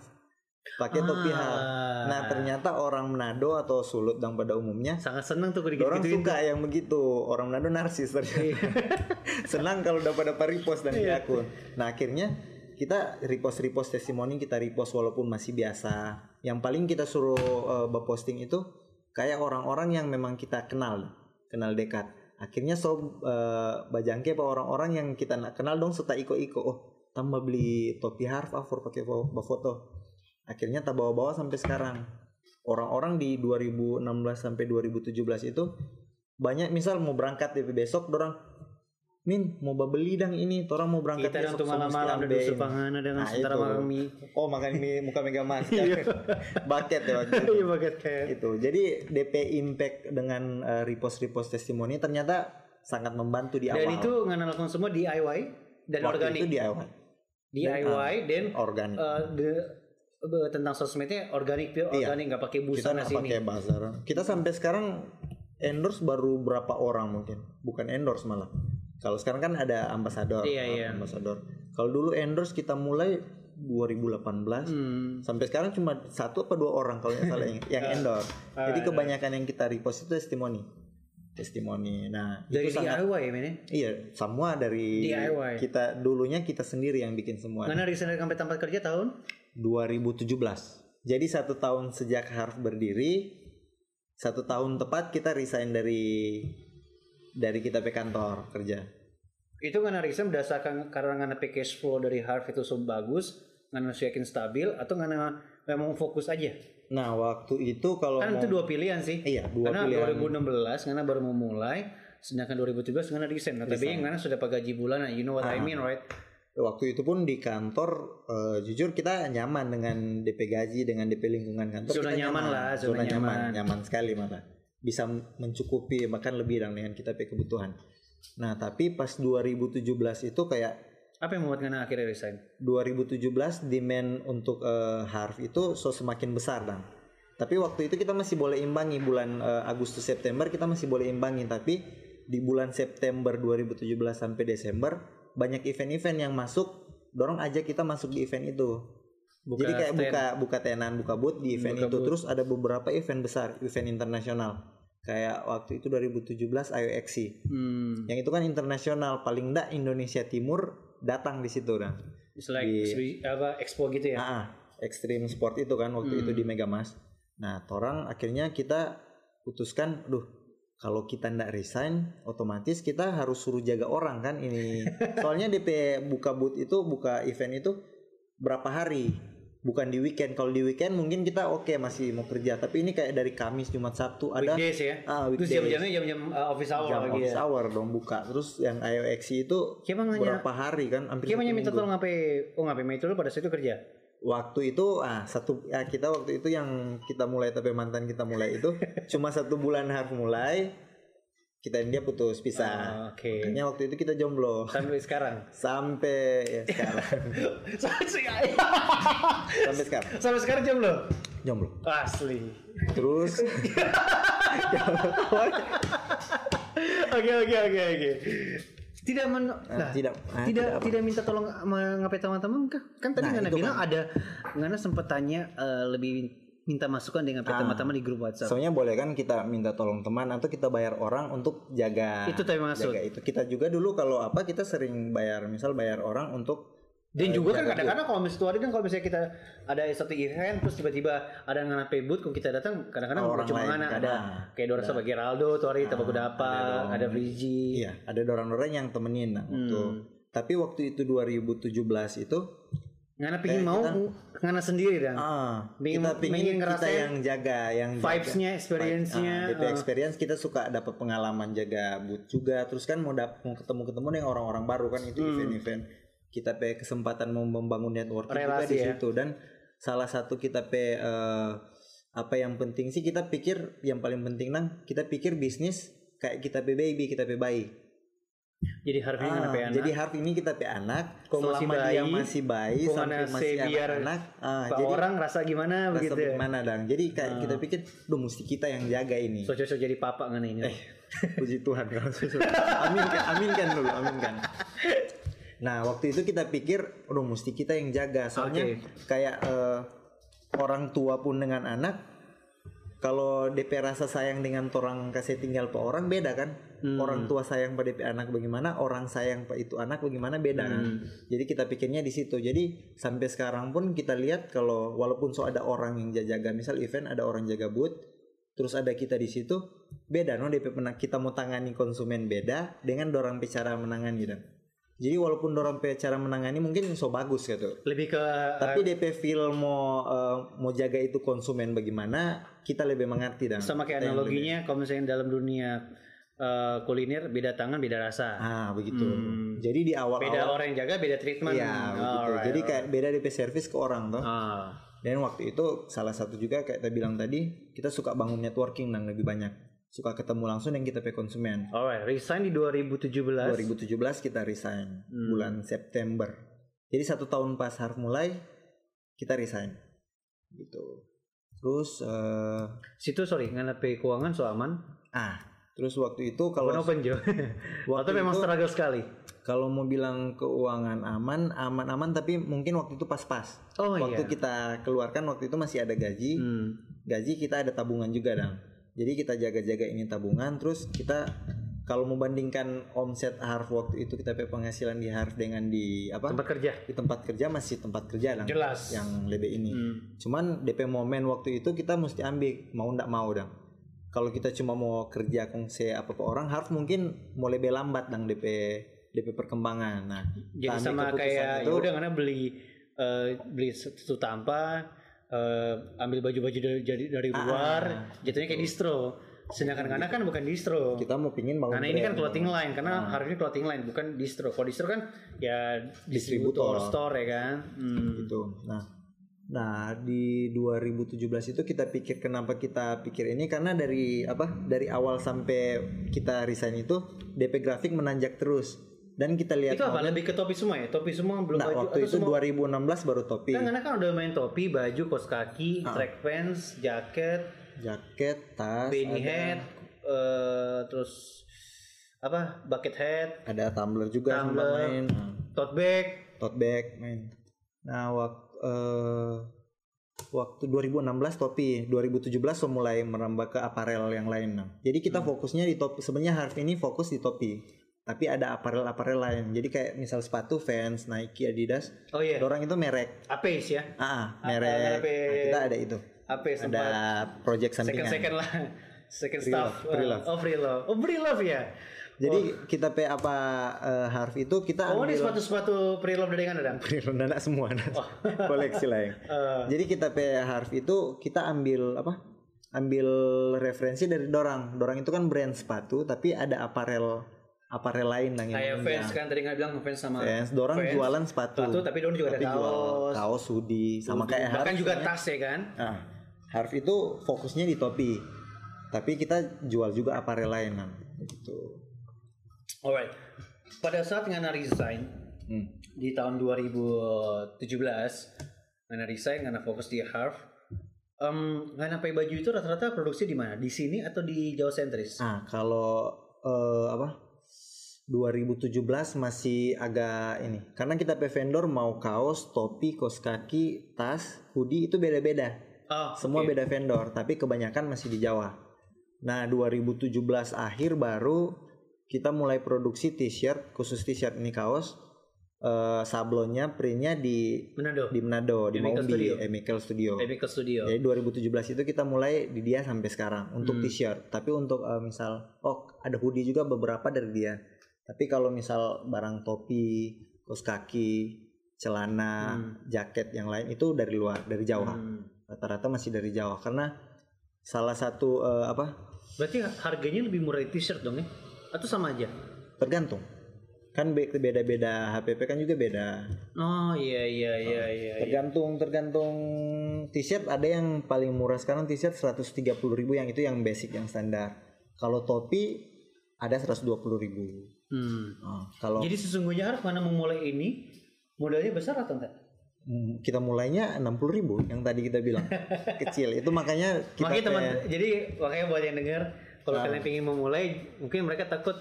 [SPEAKER 2] Pakai topi
[SPEAKER 1] Ah.
[SPEAKER 2] harf. Nah, ternyata orang Manado atau Sulut dan pada umumnya
[SPEAKER 1] sangat senang tuh kalau
[SPEAKER 2] Orang suka yang begitu. Orang Manado narsis ternyata. Senang kalau dapat dapat repost dan di
[SPEAKER 1] Iya.
[SPEAKER 2] akun. Nah, akhirnya kita repost repost testimoni kita repost walaupun masih biasa. Yang paling kita suruh uh, posting itu kayak orang-orang yang memang kita kenal, kenal dekat. Akhirnya so uh, bajangke apa orang-orang yang kita nak kenal dong serta iko-iko. Oh, tambah beli topi harf for pakai fo- foto. Akhirnya tak bawa-bawa sampai sekarang. Orang-orang di 2016 sampai 2017 itu banyak misal mau berangkat dari besok dorang Min mau beli dang ini, orang mau berangkat
[SPEAKER 1] Kita
[SPEAKER 2] besok
[SPEAKER 1] malam-malam dan
[SPEAKER 2] ambil
[SPEAKER 1] dusu
[SPEAKER 2] ini."
[SPEAKER 1] pangana dengan
[SPEAKER 2] Nah,
[SPEAKER 1] mie.
[SPEAKER 2] Oh makan mie muka mega mas Bucket ya waktu itu.
[SPEAKER 1] Iya paket kayak.
[SPEAKER 2] itu. Jadi DP Impact dengan uh, repost-repost testimoni ternyata sangat membantu di awal.
[SPEAKER 1] Dan itu ngana semua DIY dan
[SPEAKER 2] Waktu
[SPEAKER 1] organik.
[SPEAKER 2] itu DIY.
[SPEAKER 1] DIY dan
[SPEAKER 2] Organik.
[SPEAKER 1] eh, the- tentang sosmednya organik pure
[SPEAKER 2] Iya.
[SPEAKER 1] organik nggak pakai
[SPEAKER 2] kita
[SPEAKER 1] busana
[SPEAKER 2] nggak
[SPEAKER 1] sini.
[SPEAKER 2] pakai bazar. Kita sampai sekarang endorse baru berapa orang mungkin, bukan endorse malah. Kalau sekarang kan ada ambasador,
[SPEAKER 1] Iya, iya.
[SPEAKER 2] ambasador. Kalau dulu endorse kita mulai 2018
[SPEAKER 1] Hmm.
[SPEAKER 2] sampai sekarang cuma satu apa dua orang kalau nggak salah yang, yang endorse.
[SPEAKER 1] Ah,
[SPEAKER 2] Jadi
[SPEAKER 1] iya.
[SPEAKER 2] kebanyakan yang kita repost itu testimoni, testimoni. Nah
[SPEAKER 1] Dari
[SPEAKER 2] itu sangat
[SPEAKER 1] DIY men.
[SPEAKER 2] iya semua dari
[SPEAKER 1] DIY.
[SPEAKER 2] kita dulunya kita sendiri yang bikin semua.
[SPEAKER 1] Resign dari sampai tempat kerja tahun
[SPEAKER 2] 2017. Jadi satu tahun sejak Harf berdiri, satu tahun tepat kita resign dari dari kita pe kantor kerja.
[SPEAKER 1] itu ngana resign berdasarkan karena ngana cash flow dari Harv itu so bagus, ngana yakin stabil atau ngana memang fokus aja.
[SPEAKER 2] Nah waktu itu kalau
[SPEAKER 1] Kan
[SPEAKER 2] mau-
[SPEAKER 1] itu dua pilihan sih.
[SPEAKER 2] iya dua
[SPEAKER 1] Karena
[SPEAKER 2] pilihan.
[SPEAKER 1] 2016 ngana baru memulai, sedangkan 2017 ngana resign. Nah, tapi ngana sudah pakai gaji bulanan, you know what I
[SPEAKER 2] Ah.
[SPEAKER 1] mean, right?
[SPEAKER 2] Waktu itu pun di kantor eh, jujur kita nyaman dengan DP gaji dengan DP lingkungan kantor.
[SPEAKER 1] Zona
[SPEAKER 2] kita
[SPEAKER 1] nyaman lah, zona
[SPEAKER 2] zona nyaman,
[SPEAKER 1] nyaman.
[SPEAKER 2] nyaman sekali malah. Bisa mencukupi bahkan lebih dan dengan kita pe kebutuhan. Nah tapi pas 2017 itu kayak
[SPEAKER 1] Apa yang membuat ngana akhirnya resign?
[SPEAKER 2] 2017 demand untuk eh, Harv itu so semakin besar dan tapi waktu itu kita masih boleh imbangi bulan eh, Agustus September kita masih boleh imbangi tapi di bulan September 2017 sampai Desember banyak event-event yang masuk dorong aja kita masuk di event itu
[SPEAKER 1] Buka
[SPEAKER 2] jadi kayak
[SPEAKER 1] stand.
[SPEAKER 2] buka buka tenan buka booth di event
[SPEAKER 1] Buka
[SPEAKER 2] itu
[SPEAKER 1] booth.
[SPEAKER 2] terus ada beberapa event besar event internasional kayak waktu itu 2017 IOXC
[SPEAKER 1] Hmm.
[SPEAKER 2] yang itu kan internasional paling enggak Indonesia Timur datang di situ dah
[SPEAKER 1] It's like
[SPEAKER 2] Di-
[SPEAKER 1] apa expo gitu ya.
[SPEAKER 2] Ah, ah, Extreme Sport itu kan waktu
[SPEAKER 1] Hmm.
[SPEAKER 2] itu di Megamas. Nah, orang akhirnya kita putuskan, duh, kalau kita ndak resign, otomatis kita harus suruh jaga orang kan ini. Soalnya DP buka booth itu, buka event itu berapa hari? Bukan di weekend. Kalau di weekend mungkin kita oke masih mau kerja, tapi ini kayak dari Kamis, Jumat, Sabtu ada
[SPEAKER 1] Weekdays ya.
[SPEAKER 2] ah
[SPEAKER 1] Terus
[SPEAKER 2] weekdays.
[SPEAKER 1] jam-jamnya jam-jam uh, office hour
[SPEAKER 2] jam
[SPEAKER 1] lagi
[SPEAKER 2] office
[SPEAKER 1] ya.
[SPEAKER 2] hour dong buka. Terus yang IOXC itu berapa hari kan? Hampir
[SPEAKER 1] hanya minta tolong ngapain? Oh ngapain itu pada saat itu kerja.
[SPEAKER 2] waktu itu ah satu ya kita waktu itu yang kita mulai tapi mantan kita mulai itu cuma satu bulan harus mulai kita dan dia putus pisah
[SPEAKER 1] Ah, Oke.
[SPEAKER 2] makanya waktu itu kita jomblo
[SPEAKER 1] Sampai sekarang.
[SPEAKER 2] sampai ya sekarang
[SPEAKER 1] sampai sekarang.
[SPEAKER 2] sampai sekarang
[SPEAKER 1] sampai sekarang jam lo.
[SPEAKER 2] jomblo
[SPEAKER 1] Asli.
[SPEAKER 2] terus
[SPEAKER 1] Oke oke oke oke. Tidak men nah,
[SPEAKER 2] tidak ah,
[SPEAKER 1] tidak
[SPEAKER 2] apa.
[SPEAKER 1] tidak minta tolong ngapain teman-teman kah? Kan tadi
[SPEAKER 2] Nah,
[SPEAKER 1] Ngana bilang ada Ngana sempat tanya eh, lebih minta masukan dengan
[SPEAKER 2] Ah.
[SPEAKER 1] teman-teman di grup WhatsApp.
[SPEAKER 2] soalnya boleh kan kita minta tolong teman atau kita bayar orang untuk jaga
[SPEAKER 1] Itu tadi maksud.
[SPEAKER 2] jaga itu kita juga dulu kalau apa kita sering bayar misal bayar orang untuk
[SPEAKER 1] Dan
[SPEAKER 2] eh,
[SPEAKER 1] juga kan kadang-kadang kalau misalnya ada kan kalau misalnya kita ada satu event terus tiba-tiba ada yang ngana booth kalau kita datang kadang-kadang
[SPEAKER 2] Oh, orang
[SPEAKER 1] cuma ngana
[SPEAKER 2] ada.
[SPEAKER 1] kayak Dora sebagai Geraldo tuh hari kita baku
[SPEAKER 2] ada
[SPEAKER 1] dapat
[SPEAKER 2] dong.
[SPEAKER 1] ada Frigi.
[SPEAKER 2] Iya, ada orang-orang yang temenin nah.
[SPEAKER 1] Hmm.
[SPEAKER 2] Tapi waktu itu 2017 itu
[SPEAKER 1] Ngana pingin mau
[SPEAKER 2] kita-
[SPEAKER 1] ngana sendiri dan
[SPEAKER 2] ah,
[SPEAKER 1] Pingin-
[SPEAKER 2] kita
[SPEAKER 1] pingin
[SPEAKER 2] pingin kita
[SPEAKER 1] ngerasain
[SPEAKER 2] yang jaga, yang
[SPEAKER 1] vibes-nya, experience-nya,
[SPEAKER 2] Ah, DP
[SPEAKER 1] ah.
[SPEAKER 2] experience kita suka dapat pengalaman jaga booth juga. Terus kan mau dap mau ketemu-ketemu dengan orang-orang baru kan itu
[SPEAKER 1] Hmm.
[SPEAKER 2] event-event. Kita pe kesempatan mau membangun network juga
[SPEAKER 1] Relasi
[SPEAKER 2] di
[SPEAKER 1] ya.
[SPEAKER 2] situ dan salah satu kita pe eh, apa yang penting sih kita pikir yang paling penting nang kita pikir bisnis kayak kita pe baby, kita pe bayi.
[SPEAKER 1] Jadi hari ini
[SPEAKER 2] Ah,
[SPEAKER 1] pe anak.
[SPEAKER 2] jadi Harv ini kita pe anak
[SPEAKER 1] Kok masih
[SPEAKER 2] selama dia
[SPEAKER 1] bayi,
[SPEAKER 2] masih bayi sampai masih
[SPEAKER 1] biar
[SPEAKER 2] anak ah, jadi
[SPEAKER 1] orang rasa gimana
[SPEAKER 2] rasa
[SPEAKER 1] begitu ya.
[SPEAKER 2] bagaimana dang jadi kayak kita pikir duh mesti kita yang jaga ini
[SPEAKER 1] So cocok jadi papa ngana ini.
[SPEAKER 2] eh Puji Tuhan kalau susut. Aminkan, aminkan dulu, aminkan. Nah waktu itu kita pikir, udah mesti kita yang jaga. Soalnya
[SPEAKER 1] Oke.
[SPEAKER 2] kayak eh, orang tua pun dengan anak, kalau DP rasa sayang dengan orang kasih tinggal pe orang beda kan. Orang tua sayang pada DP anak bagaimana, orang sayang pada itu anak bagaimana beda kan. Jadi kita pikirnya di situ. Jadi sampai sekarang pun kita lihat kalau walaupun so ada orang yang jaga, misal event ada orang jaga booth, terus ada kita di situ, beda no DP pernah kita mau tangani konsumen beda dengan dorang pe cara menangani dan. Jadi walaupun dorang cara menangani mungkin so bagus gitu.
[SPEAKER 1] Lebih ke
[SPEAKER 2] Tapi DP feel mau eh, mau jaga itu konsumen bagaimana, kita lebih mengerti dan.
[SPEAKER 1] sama kayak analoginya kalau misalnya dalam dunia eh, kuliner beda tangan beda rasa.
[SPEAKER 2] Ah begitu.
[SPEAKER 1] Hmm.
[SPEAKER 2] Jadi di awal
[SPEAKER 1] Beda orang yang jaga beda treatment.
[SPEAKER 2] Iya begitu.
[SPEAKER 1] Alright,
[SPEAKER 2] Jadi kayak beda DP service ke orang tuh.
[SPEAKER 1] Ah.
[SPEAKER 2] Dan waktu itu salah satu juga kayak kita bilang tadi, kita suka bangun networking dan lebih banyak. Suka ketemu langsung dengan kita pe konsumen.
[SPEAKER 1] Alright, resign di 2017.
[SPEAKER 2] 2017 kita resign
[SPEAKER 1] Hmm.
[SPEAKER 2] bulan September. Jadi satu tahun pas harus mulai kita resign. Gitu. Terus eh,
[SPEAKER 1] Situ sorry, nganape keuangan so aman.
[SPEAKER 2] ah, terus waktu itu kalau
[SPEAKER 1] Open open Jo.
[SPEAKER 2] waktu
[SPEAKER 1] memang
[SPEAKER 2] itu-
[SPEAKER 1] struggle sekali.
[SPEAKER 2] kalau mau bilang keuangan aman, aman-aman tapi mungkin waktu itu pas-pas.
[SPEAKER 1] Oh
[SPEAKER 2] waktu
[SPEAKER 1] iya.
[SPEAKER 2] kita keluarkan waktu itu masih ada gaji.
[SPEAKER 1] Hmm.
[SPEAKER 2] Gaji kita ada tabungan juga, Dang. Jadi kita jaga-jaga ini tabungan terus kita kalau mau bandingkan omset Harf waktu itu kita pe penghasilan di Harf dengan di apa?
[SPEAKER 1] Tempat kerja.
[SPEAKER 2] di tempat kerja masih tempat kerja Dang.
[SPEAKER 1] Jelas.
[SPEAKER 2] Yang lebih ini.
[SPEAKER 1] Hmm.
[SPEAKER 2] Cuman DP momen waktu itu kita mesti ambil mau ndak mau dong. Kalau kita cuma mau kerja kongsi apa apa orang harus mungkin mau lebih lambat dong DP DP perkembangan. Nah,
[SPEAKER 1] Jadi sama kayak
[SPEAKER 2] itu,
[SPEAKER 1] ya udah karena beli eh, beli satu tanpa eh, ambil baju-baju dari dari-
[SPEAKER 2] Ah,
[SPEAKER 1] luar, jatuhnya kayak distro. Sedangkan karena kan bukan distro.
[SPEAKER 2] kita mau pingin bangun
[SPEAKER 1] Karena ini kan clothing line, karena harusnya clothing line bukan distro. Kalau distro kan ya distributor,
[SPEAKER 2] Distributor.
[SPEAKER 1] store ya kan. Hmm.
[SPEAKER 2] gitu. Nah, nah di 2017 itu kita pikir kenapa kita pikir ini karena dari apa? Dari awal sampai kita resign itu DP grafik menanjak terus dan kita lihat
[SPEAKER 1] Itu apa? Lebih ke topi semua ya? Topi semua belum
[SPEAKER 2] Nah,
[SPEAKER 1] baju
[SPEAKER 2] waktu itu
[SPEAKER 1] semua?
[SPEAKER 2] 2016 baru topi.
[SPEAKER 1] Kan karena kan udah main topi, baju, kaos kaki,
[SPEAKER 2] Ah.
[SPEAKER 1] track pants, jaket,
[SPEAKER 2] jaket, tas,
[SPEAKER 1] beanie
[SPEAKER 2] ada,
[SPEAKER 1] hat, eh, terus apa? Bucket hat,
[SPEAKER 2] ada tumbler juga
[SPEAKER 1] Tumbler.
[SPEAKER 2] main,
[SPEAKER 1] tote bag.
[SPEAKER 2] tote bag main. Nah, waktu waktu 2016 topi, 2017 so mulai merambah ke aparel yang lain. Nah, jadi kita
[SPEAKER 1] Hmm.
[SPEAKER 2] fokusnya di topi. Sebenarnya Harf ini fokus di topi. Tapi ada aparel-aparel lain. Jadi kayak misal sepatu Vans, Nike, Adidas.
[SPEAKER 1] Oh iya,
[SPEAKER 2] Orang itu merek.
[SPEAKER 1] Apes ya.
[SPEAKER 2] Ah,
[SPEAKER 1] Apa,
[SPEAKER 2] merek. Nah, kita ada itu.
[SPEAKER 1] Apes
[SPEAKER 2] Ada project
[SPEAKER 1] second
[SPEAKER 2] sampingan.
[SPEAKER 1] second lah. Second
[SPEAKER 2] Free
[SPEAKER 1] stuff.
[SPEAKER 2] love, free love.
[SPEAKER 1] Oh, free love. Oh, free love ya.
[SPEAKER 2] Jadi kita pe apa eh, Harf itu kita
[SPEAKER 1] Oh, ini
[SPEAKER 2] ambil
[SPEAKER 1] sepatu-sepatu free love dari mana, Dan?
[SPEAKER 2] Nana semua nah. koleksi lain.
[SPEAKER 1] Eh,
[SPEAKER 2] Jadi kita pe Harf itu kita ambil apa? Ambil referensi dari Dorang. Dorang itu kan brand sepatu tapi ada aparel aparel lain yang
[SPEAKER 1] kayak fans kan tadi nggak bilang fans sama
[SPEAKER 2] Fans, Dorang
[SPEAKER 1] Fans,
[SPEAKER 2] jualan sepatu.
[SPEAKER 1] sepatu, tapi dorang juga ada
[SPEAKER 2] Tapi jual
[SPEAKER 1] kaos.
[SPEAKER 2] kaos, hoodie, sama kayak
[SPEAKER 1] bahkan
[SPEAKER 2] Harf.
[SPEAKER 1] juga tas ya kan.
[SPEAKER 2] Nah, Harf itu fokusnya di topi. Tapi kita jual juga aparel lain nah. Gitu.
[SPEAKER 1] Alright. Pada saat Ngana resign
[SPEAKER 2] Hmm.
[SPEAKER 1] di tahun 2017, Ngana resign, Ngana fokus di Harv. Um, Ngana pakai baju itu rata-rata produksi di mana? Di sini atau di Jawa sentris?
[SPEAKER 2] Ah, kalau eh, apa? 2017 masih agak ini. Karena kita pe vendor mau kaos, topi, kaos kaki, tas, hoodie itu beda-beda.
[SPEAKER 1] Oh,
[SPEAKER 2] Semua
[SPEAKER 1] oke.
[SPEAKER 2] beda vendor, tapi kebanyakan masih di Jawa. Nah, 2017 akhir baru kita mulai produksi t-shirt, khusus t-shirt ini kaos. Eh, sablonnya printnya di
[SPEAKER 1] Manado.
[SPEAKER 2] di Manado, di Maumbi,
[SPEAKER 1] Studio.
[SPEAKER 2] Emical Studio.
[SPEAKER 1] Studio.
[SPEAKER 2] Jadi 2017 itu kita mulai di dia sampai sekarang untuk
[SPEAKER 1] Hmm.
[SPEAKER 2] t-shirt. Tapi untuk eh, misal oh ada hoodie juga beberapa dari dia. Tapi kalau misal barang topi, kaos kaki, celana,
[SPEAKER 1] Hmm.
[SPEAKER 2] jaket yang lain itu dari luar, dari Jawa.
[SPEAKER 1] Hmm.
[SPEAKER 2] Rata-rata masih dari Jawa karena salah satu eh, apa?
[SPEAKER 1] Berarti harganya lebih murah di t-shirt dong ya? Atau sama aja?
[SPEAKER 2] Tergantung. Kan be- beda-beda HPP kan juga beda.
[SPEAKER 1] Oh iya iya iya iya. iya.
[SPEAKER 2] Tergantung tergantung t-shirt ada yang paling murah sekarang t-shirt 130.000 ribu yang itu yang basic yang standar. Kalau topi ada 120.000 ribu.
[SPEAKER 1] Hmm.
[SPEAKER 2] Oh, kalau
[SPEAKER 1] Jadi sesungguhnya Harv mana memulai ini modalnya besar atau enggak?
[SPEAKER 2] mm, kita mulainya 60.000 ribu yang tadi kita bilang kecil itu makanya kita
[SPEAKER 1] Makanya teman
[SPEAKER 2] kayak-
[SPEAKER 1] jadi makanya buat yang dengar kalau kalian pengen memulai mungkin mereka takut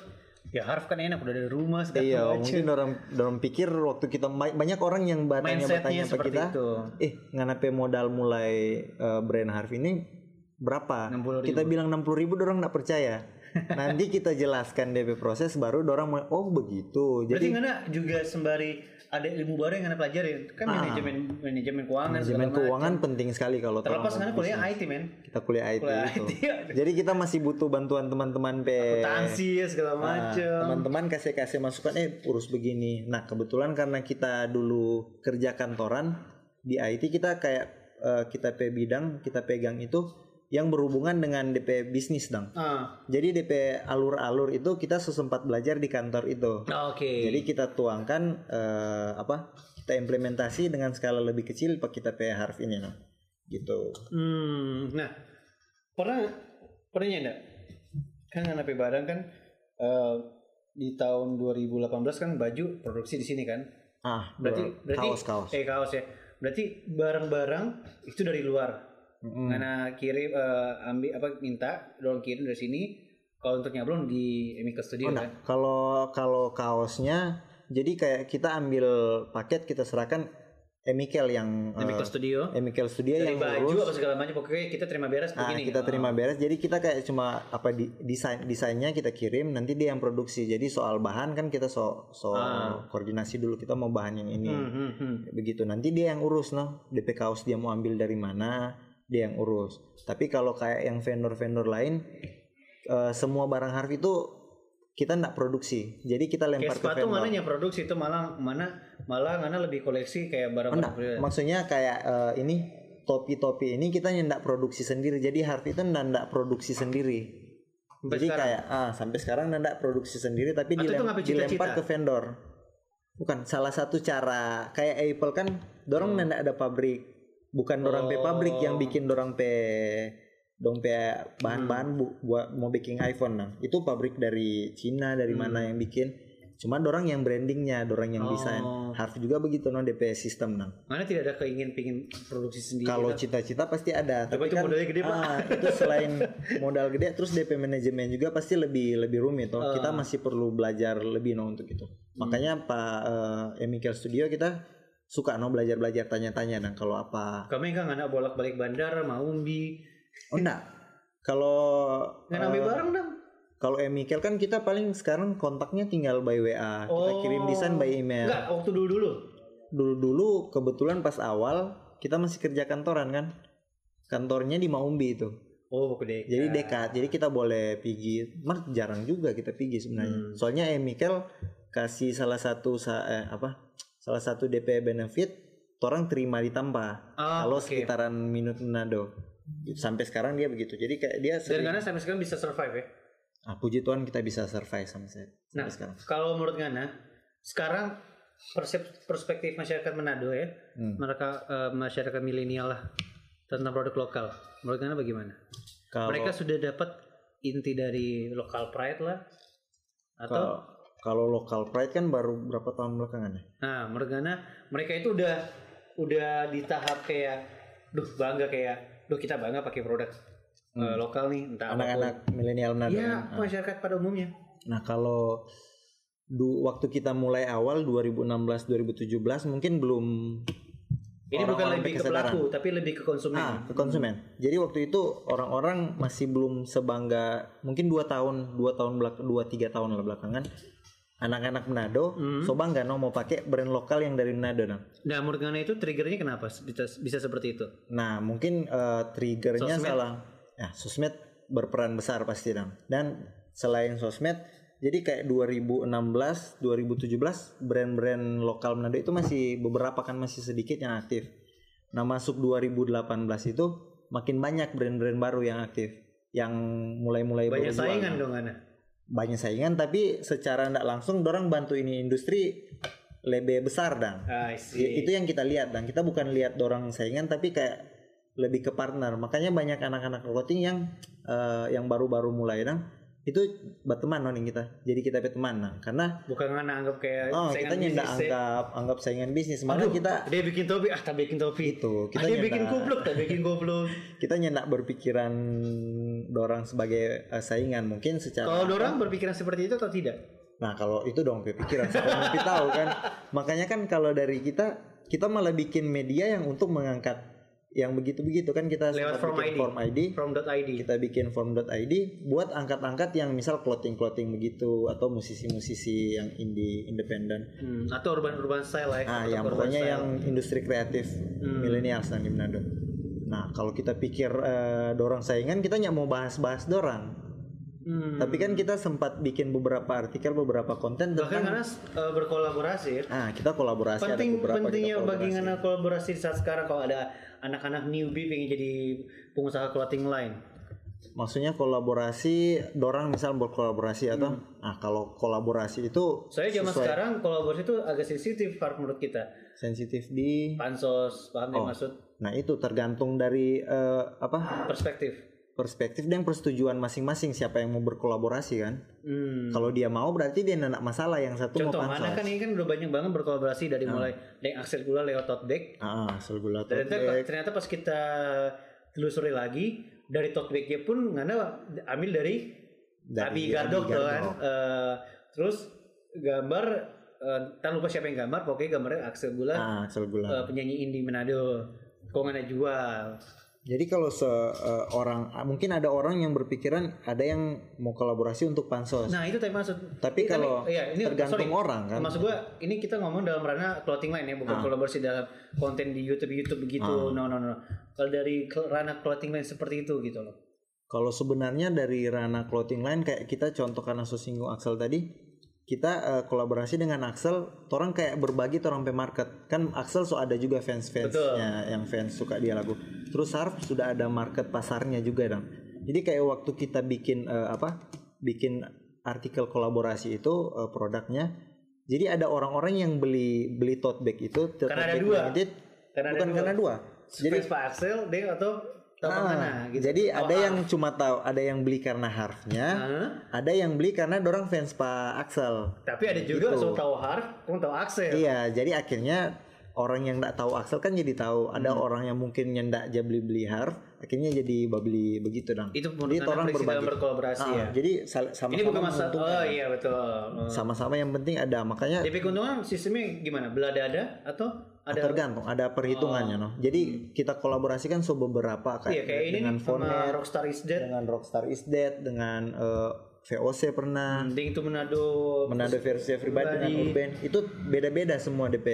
[SPEAKER 1] ya Harf kan enak udah dari rumah segala
[SPEAKER 2] Iya,
[SPEAKER 1] macam.
[SPEAKER 2] mungkin orang orang pikir waktu kita ba- banyak orang yang bertanya bertanya ke kita,
[SPEAKER 1] itu.
[SPEAKER 2] eh nganape modal mulai eh, brand Harf ini berapa?
[SPEAKER 1] 60.000.
[SPEAKER 2] Kita bilang 60 ribu, orang nggak percaya. Nanti kita jelaskan DP proses, baru orang mulai, oh begitu. Jadi
[SPEAKER 1] ngana juga sembari ada ilmu baru yang ngana pelajarin kan manajemen manajemen keuangan
[SPEAKER 2] manajemen
[SPEAKER 1] segala macam.
[SPEAKER 2] keuangan penting sekali kalau
[SPEAKER 1] Terlepas
[SPEAKER 2] mau
[SPEAKER 1] kuliah. IT men.
[SPEAKER 2] kita kuliah IT
[SPEAKER 1] Kuliah
[SPEAKER 2] itu.
[SPEAKER 1] IT, aduh.
[SPEAKER 2] Jadi kita masih butuh bantuan teman-teman P.
[SPEAKER 1] Akuntansi ya segala
[SPEAKER 2] Nah,
[SPEAKER 1] macam.
[SPEAKER 2] teman-teman kasih kasih masukan eh urus begini nah kebetulan karena kita dulu kerja kantoran di IT kita kayak eh, kita pe bidang kita pegang itu yang berhubungan dengan DP bisnis dong
[SPEAKER 1] Ah,
[SPEAKER 2] jadi DP alur-alur itu kita sesempat belajar di kantor itu
[SPEAKER 1] oke.
[SPEAKER 2] jadi kita tuangkan eh, apa kita implementasi dengan skala lebih kecil pak kita pe harf ini no gitu
[SPEAKER 1] Hmm, nah pernah pernah enggak kan ngana barang kan eh, di tahun 2018 kan baju produksi di sini kan.
[SPEAKER 2] ah
[SPEAKER 1] Berarti
[SPEAKER 2] ber-
[SPEAKER 1] berarti
[SPEAKER 2] kaos kaos
[SPEAKER 1] eh kaos ya. Berarti barang-barang itu dari luar.
[SPEAKER 2] Mm-mm.
[SPEAKER 1] Ngana kirim eh, ambil apa minta dorong kirim dari sini. Kalau untuk nyablon di Emika Studio
[SPEAKER 2] Oh,
[SPEAKER 1] kan.
[SPEAKER 2] kalau kalau kaosnya jadi kayak kita ambil paket kita serahkan Emikel yang eh,
[SPEAKER 1] Emika Studio.
[SPEAKER 2] Emikel Studio
[SPEAKER 1] Dari
[SPEAKER 2] yang
[SPEAKER 1] baju
[SPEAKER 2] urus.
[SPEAKER 1] apa segala macam pokoknya kita terima beres
[SPEAKER 2] Nah,
[SPEAKER 1] begini.
[SPEAKER 2] kita
[SPEAKER 1] Oh.
[SPEAKER 2] terima beres. Jadi kita kayak cuma apa di, desain desainnya kita kirim, nanti dia yang produksi. Jadi soal bahan kan kita so so
[SPEAKER 1] Ah.
[SPEAKER 2] koordinasi dulu kita mau bahan yang ini.
[SPEAKER 1] Hmm, hmm, hmm.
[SPEAKER 2] Begitu. Nanti dia yang urus noh. DP kaos dia mau ambil dari mana, dia yang urus. Tapi kalau kayak yang vendor-vendor lain eh, semua barang harf itu kita nggak produksi. Jadi kita
[SPEAKER 1] Kayak
[SPEAKER 2] lempar ke
[SPEAKER 1] sepatu
[SPEAKER 2] vendor.
[SPEAKER 1] mana yang produksi itu malah mana malah ngana lebih koleksi kayak barang-barang
[SPEAKER 2] maksudnya kayak eh, ini topi-topi ini kita nyendak produksi sendiri. Jadi Harvey itu ndak produksi sendiri.
[SPEAKER 1] Sampai
[SPEAKER 2] Jadi
[SPEAKER 1] sekarang?
[SPEAKER 2] kayak ah sampai sekarang ndak produksi sendiri tapi dilem-
[SPEAKER 1] ngapain cita-cita?
[SPEAKER 2] dilempar ke vendor. Bukan salah satu cara kayak Apple kan dorong
[SPEAKER 1] Hmm.
[SPEAKER 2] ndak ada pabrik. Bukan dorang pe pabrik yang
[SPEAKER 1] Oh.
[SPEAKER 2] bikin dorang pe dong pe bahan-bahan
[SPEAKER 1] Hmm.
[SPEAKER 2] bu- buat mau bikin iPhone nah. Itu pabrik dari Cina dari mana yang bikin. Cuma dorang yang brandingnya, dorang yang desain.
[SPEAKER 1] Oh.
[SPEAKER 2] Harvey juga begitu no DP sistem nah.
[SPEAKER 1] Mana tidak ada keingin pingin produksi sendiri.
[SPEAKER 2] Kalau
[SPEAKER 1] gitu.
[SPEAKER 2] cita-cita pasti ada,
[SPEAKER 1] Tapi itu modalnya gede, Pak.
[SPEAKER 2] ah, itu selain modal gede, terus DP manajemen juga pasti lebih lebih rumit. Toh.
[SPEAKER 1] Ah.
[SPEAKER 2] Kita masih perlu belajar lebih no untuk itu.
[SPEAKER 1] Hmm.
[SPEAKER 2] Makanya Pak eh, Emikel Studio kita suka no belajar belajar tanya-tanya dan kalau apa.
[SPEAKER 1] kami kan anak bolak-balik bandara, Maumbi,
[SPEAKER 2] Oh enggak. Kalau
[SPEAKER 1] nggak
[SPEAKER 2] eh,
[SPEAKER 1] ngambil barang dong.
[SPEAKER 2] kalau Emikel kan kita paling sekarang kontaknya tinggal by WA. Kita
[SPEAKER 1] Oh.
[SPEAKER 2] kirim desain by email.
[SPEAKER 1] Enggak, waktu dulu-dulu.
[SPEAKER 2] Dulu-dulu kebetulan pas awal kita masih kerja kantoran kan. Kantornya di Maumbi itu.
[SPEAKER 1] Oh, gede.
[SPEAKER 2] Jadi dekat, jadi kita boleh pergi. Mas jarang juga kita pergi sebenarnya.
[SPEAKER 1] Hmm.
[SPEAKER 2] Soalnya Emikel kasih salah satu sa- eh, apa? Salah satu DP benefit, orang terima di Tampa.
[SPEAKER 1] Ah,
[SPEAKER 2] kalau
[SPEAKER 1] oke.
[SPEAKER 2] sekitaran minut Manado. Sampai sekarang dia begitu. Jadi kayak dia
[SPEAKER 1] Dan
[SPEAKER 2] sering,
[SPEAKER 1] Ngana sampai sekarang bisa survive ya.
[SPEAKER 2] ah, puji Tuhan kita bisa survive sama saya sampai
[SPEAKER 1] Nah,
[SPEAKER 2] sekarang.
[SPEAKER 1] kalau menurut Ngana, sekarang perspektif masyarakat Manado ya,
[SPEAKER 2] Hmm.
[SPEAKER 1] mereka eh, masyarakat milenial lah tentang produk lokal. Menurut Ngana bagaimana?
[SPEAKER 2] Kalau
[SPEAKER 1] Mereka sudah dapat inti dari lokal pride lah atau
[SPEAKER 2] kalau local pride kan baru berapa tahun belakangan ya?
[SPEAKER 1] Nah, menurut Gana, mereka itu udah udah di tahap kayak, duh bangga kayak, duh kita bangga pakai produk eh, lokal nih, entah.
[SPEAKER 2] Hmm. Anak-anak milenial Manado.
[SPEAKER 1] Iya,
[SPEAKER 2] kan?
[SPEAKER 1] masyarakat pada umumnya.
[SPEAKER 2] Nah kalau du, waktu kita mulai awal 2016-2017 mungkin belum
[SPEAKER 1] Ini bukan
[SPEAKER 2] orang-orang
[SPEAKER 1] lebih ke
[SPEAKER 2] kesadaran.
[SPEAKER 1] pelaku, tapi lebih ke konsumen.
[SPEAKER 2] ah ke konsumen. Jadi waktu itu orang-orang masih belum sebangga mungkin dua tahun dua tahun belak dua tiga tahun lah belakangan anak-anak Manado
[SPEAKER 1] Hmm.
[SPEAKER 2] so bangga no mau pakai brand lokal yang dari Manado nah.
[SPEAKER 1] Nah, menurut itu triggernya kenapa bisa bisa seperti itu?
[SPEAKER 2] Nah mungkin eh, triggernya
[SPEAKER 1] Sosmed.
[SPEAKER 2] salah. Ya sosmed berperan besar pasti dong. Dan selain sosmed, jadi kayak 2016, 2017 brand-brand lokal Manado itu masih beberapa kan masih sedikit yang aktif. Nah masuk 2018 itu makin banyak brand-brand baru yang aktif, yang mulai-mulai
[SPEAKER 1] Banyak saingan dong Gana.
[SPEAKER 2] Banyak saingan, tapi secara tidak langsung dorang bantu ini industri lebih besar dan
[SPEAKER 1] see.
[SPEAKER 2] itu yang kita lihat dan kita bukan lihat dorang saingan tapi kayak lebih ke partner. Makanya banyak anak-anak clothing yang eh, yang baru-baru mulai dan itu buat teman noning kita. Jadi kita pe teman nah. Karena
[SPEAKER 1] Bukan anggap kayak
[SPEAKER 2] oh
[SPEAKER 1] saingan
[SPEAKER 2] kita
[SPEAKER 1] bisnis, ya.
[SPEAKER 2] anggap anggap saingan bisnis. Malah kita
[SPEAKER 1] dia bikin topi ah tak bikin topi.
[SPEAKER 2] Itu kita
[SPEAKER 1] ah, dia bikin goblok tak bikin goblok
[SPEAKER 2] kita nyendak berpikiran dorang sebagai eh, saingan. Mungkin secara
[SPEAKER 1] kalau orang berpikiran seperti itu atau tidak?
[SPEAKER 2] Nah kalau itu dong pikiran. Siapa yang tahu kan. Makanya kan kalau dari kita kita malah bikin media yang untuk mengangkat yang begitu-begitu kan kita
[SPEAKER 1] Lewat form
[SPEAKER 2] bikin
[SPEAKER 1] ID.
[SPEAKER 2] form ID kita bikin form.id buat angkat-angkat yang misal clothing-clothing begitu atau musisi-musisi yang indie independen.
[SPEAKER 1] Hmm, atau urban urban style lah ya
[SPEAKER 2] Nah, yang pokoknya
[SPEAKER 1] style.
[SPEAKER 2] yang industri kreatif
[SPEAKER 1] Hmm.
[SPEAKER 2] milenial di Manado. Nah, kalau kita pikir eh, dorang saingan, kita nggak mau bahas-bahas dorang.
[SPEAKER 1] Hmm.
[SPEAKER 2] Tapi kan kita sempat bikin beberapa artikel, beberapa konten
[SPEAKER 1] bahkan
[SPEAKER 2] tentang
[SPEAKER 1] karena uh, berkolaborasi ya.
[SPEAKER 2] Ah, kita kolaborasi
[SPEAKER 1] penting
[SPEAKER 2] ada beberapa
[SPEAKER 1] pentingnya
[SPEAKER 2] kolaborasi.
[SPEAKER 1] saat sekarang kalau ada anak-anak newbie pengen jadi pengusaha clothing line
[SPEAKER 2] Maksudnya kolaborasi, dorang misal berkolaborasi atau ah kalau kolaborasi itu
[SPEAKER 1] saya zaman
[SPEAKER 2] sesuai
[SPEAKER 1] sekarang kolaborasi itu agak sensitif menurut kita
[SPEAKER 2] sensitif di
[SPEAKER 1] pansos paham ya
[SPEAKER 2] Oh.
[SPEAKER 1] maksud
[SPEAKER 2] Nah, itu tergantung dari eh, apa?
[SPEAKER 1] perspektif
[SPEAKER 2] perspektif dan persetujuan masing-masing siapa yang mau berkolaborasi kan.
[SPEAKER 1] hmm.
[SPEAKER 2] Kalau dia mau berarti dia nggak masalah yang satu
[SPEAKER 1] contoh
[SPEAKER 2] mau
[SPEAKER 1] mana
[SPEAKER 2] pansos.
[SPEAKER 1] kan ini kan udah banyak banget berkolaborasi dari mulai dari Axel Gula lewat tote bag
[SPEAKER 2] Ah, asal gula
[SPEAKER 1] ternyata
[SPEAKER 2] tote bag.
[SPEAKER 1] ternyata pas kita telusuri lagi dari tote bagnya pun ngana ambil dari Abi Gardok kan. Eh, terus gambar eh, tak lupa siapa yang gambar pokoknya gambarnya Axel Gula
[SPEAKER 2] Ah, asal gula.
[SPEAKER 1] eh, penyanyi indie Manado kok nggak ada jual
[SPEAKER 2] Jadi kalau seorang mungkin ada orang yang berpikiran ada yang mau kolaborasi untuk pansos.
[SPEAKER 1] nah itu tadi maksud
[SPEAKER 2] Tapi
[SPEAKER 1] Ini
[SPEAKER 2] kalau
[SPEAKER 1] iya, ini
[SPEAKER 2] tergantung
[SPEAKER 1] sorry.
[SPEAKER 2] orang kan.
[SPEAKER 1] maksud gua ini kita ngomong dalam ranah clothing line ya bukan
[SPEAKER 2] Ah.
[SPEAKER 1] kolaborasi dalam konten di YouTube YouTube begitu
[SPEAKER 2] Ah.
[SPEAKER 1] no no no kalau dari ranah clothing line seperti itu gitu loh
[SPEAKER 2] Kalau sebenarnya dari ranah clothing line kayak kita contoh karena Axel tadi, kita eh, kolaborasi dengan Axel, orang kayak berbagi orang pe market. Kan Axel so ada juga fans-fansnya yang fans suka dia lagu. Terus Harf sudah ada market pasarnya juga dong. Jadi kayak waktu kita bikin eh, apa? Bikin artikel kolaborasi itu eh, produknya jadi ada orang-orang yang beli beli tote bag itu
[SPEAKER 1] Karena ada dua.
[SPEAKER 2] limited,
[SPEAKER 1] Karena ada
[SPEAKER 2] bukan
[SPEAKER 1] dua.
[SPEAKER 2] karena dua.
[SPEAKER 1] jadi Pak Axel dia atau tahu
[SPEAKER 2] Ah,
[SPEAKER 1] mana gitu
[SPEAKER 2] Jadi
[SPEAKER 1] Oh,
[SPEAKER 2] ada
[SPEAKER 1] ah.
[SPEAKER 2] yang cuma tahu, ada yang beli karena harfnya,
[SPEAKER 1] Hah?
[SPEAKER 2] ada yang beli karena dorang fans Pak Axel.
[SPEAKER 1] tapi ada juga
[SPEAKER 2] Gitu.
[SPEAKER 1] so tahu Harf kamu tahu Axel
[SPEAKER 2] Iya, jadi akhirnya orang yang nggak tahu Axel kan jadi tahu. Ada
[SPEAKER 1] Hmm.
[SPEAKER 2] orang yang mungkin yang nggak aja beli beli harf, akhirnya jadi beli begitu dong.
[SPEAKER 1] itu menurut
[SPEAKER 2] Jadi orang berbagi.
[SPEAKER 1] berkolaborasi
[SPEAKER 2] Ah,
[SPEAKER 1] ya
[SPEAKER 2] Jadi sama-sama
[SPEAKER 1] ini bukan masalah oh iya betul.
[SPEAKER 2] Sama-sama yang penting ada, makanya
[SPEAKER 1] DP keuntungan sistemnya gimana belada ada atau ada
[SPEAKER 2] tergantung, ada perhitungannya noh. Jadi kita kolaborasikan so beberapa
[SPEAKER 1] iya
[SPEAKER 2] kayak,
[SPEAKER 1] kayak ini
[SPEAKER 2] dengan Fonet,
[SPEAKER 1] Rockstar is Dead
[SPEAKER 2] dengan Rockstar is Dead, dengan eh, VOC pernah.
[SPEAKER 1] Mending itu Manado
[SPEAKER 2] Manado versi pribadi dengan
[SPEAKER 1] Pribadi.
[SPEAKER 2] urban itu beda-beda semua DP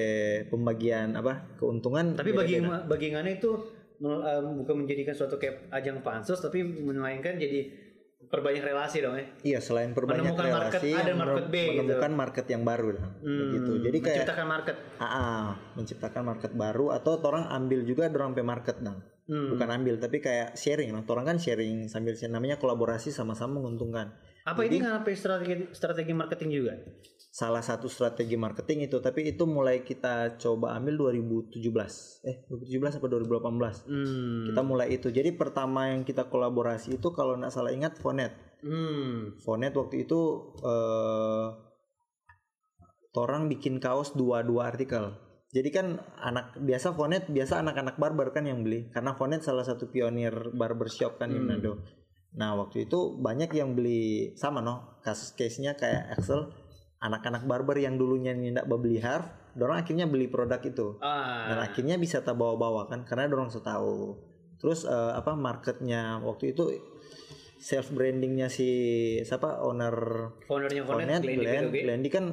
[SPEAKER 2] pembagian apa keuntungan
[SPEAKER 1] tapi bagi
[SPEAKER 2] beda-beda.
[SPEAKER 1] bagi Ngana itu em, bukan menjadikan suatu kayak ajang pansus tapi melainkan jadi perbanyak relasi dong ya
[SPEAKER 2] iya selain perbanyak
[SPEAKER 1] Menemukan market
[SPEAKER 2] relasi
[SPEAKER 1] A dan market B gitu.
[SPEAKER 2] menemukan market yang baru lah begitu. Jadi kayak
[SPEAKER 1] menciptakan market.
[SPEAKER 2] Ah, menciptakan market baru atau orang ambil juga dorang pe market dong
[SPEAKER 1] Hmm.
[SPEAKER 2] bukan ambil tapi kayak sharing. Nah orang kan sharing sambil namanya kolaborasi sama-sama menguntungkan.
[SPEAKER 1] Apa ini Ngana pakai strategi strategi marketing juga
[SPEAKER 2] salah satu strategi marketing itu tapi itu mulai kita coba ambil 2017 eh 2017 apa 2018
[SPEAKER 1] hmm.
[SPEAKER 2] kita mulai itu. Jadi pertama yang kita kolaborasi itu kalau nggak salah ingat Fonet.
[SPEAKER 1] Hmm.
[SPEAKER 2] Fonet waktu itu eh torang bikin kaos dua dua artikel. Jadi kan anak biasa Fonet biasa anak-anak barber kan yang beli. Karena Fonet salah satu pionir barbershop kan di
[SPEAKER 1] Hmm.
[SPEAKER 2] Manado. Nah waktu itu banyak yang beli sama no kasus case nya kayak Axel anak-anak barber yang dulunya tidak beli harf dorong akhirnya beli produk itu. Dan
[SPEAKER 1] ah
[SPEAKER 2] akhirnya bisa tak bawa-bawa kan karena dorong tahu terus eh, apa marketnya waktu itu self brandingnya si siapa owner
[SPEAKER 1] Fonet
[SPEAKER 2] Fonet
[SPEAKER 1] Glenn
[SPEAKER 2] Glenn. Kan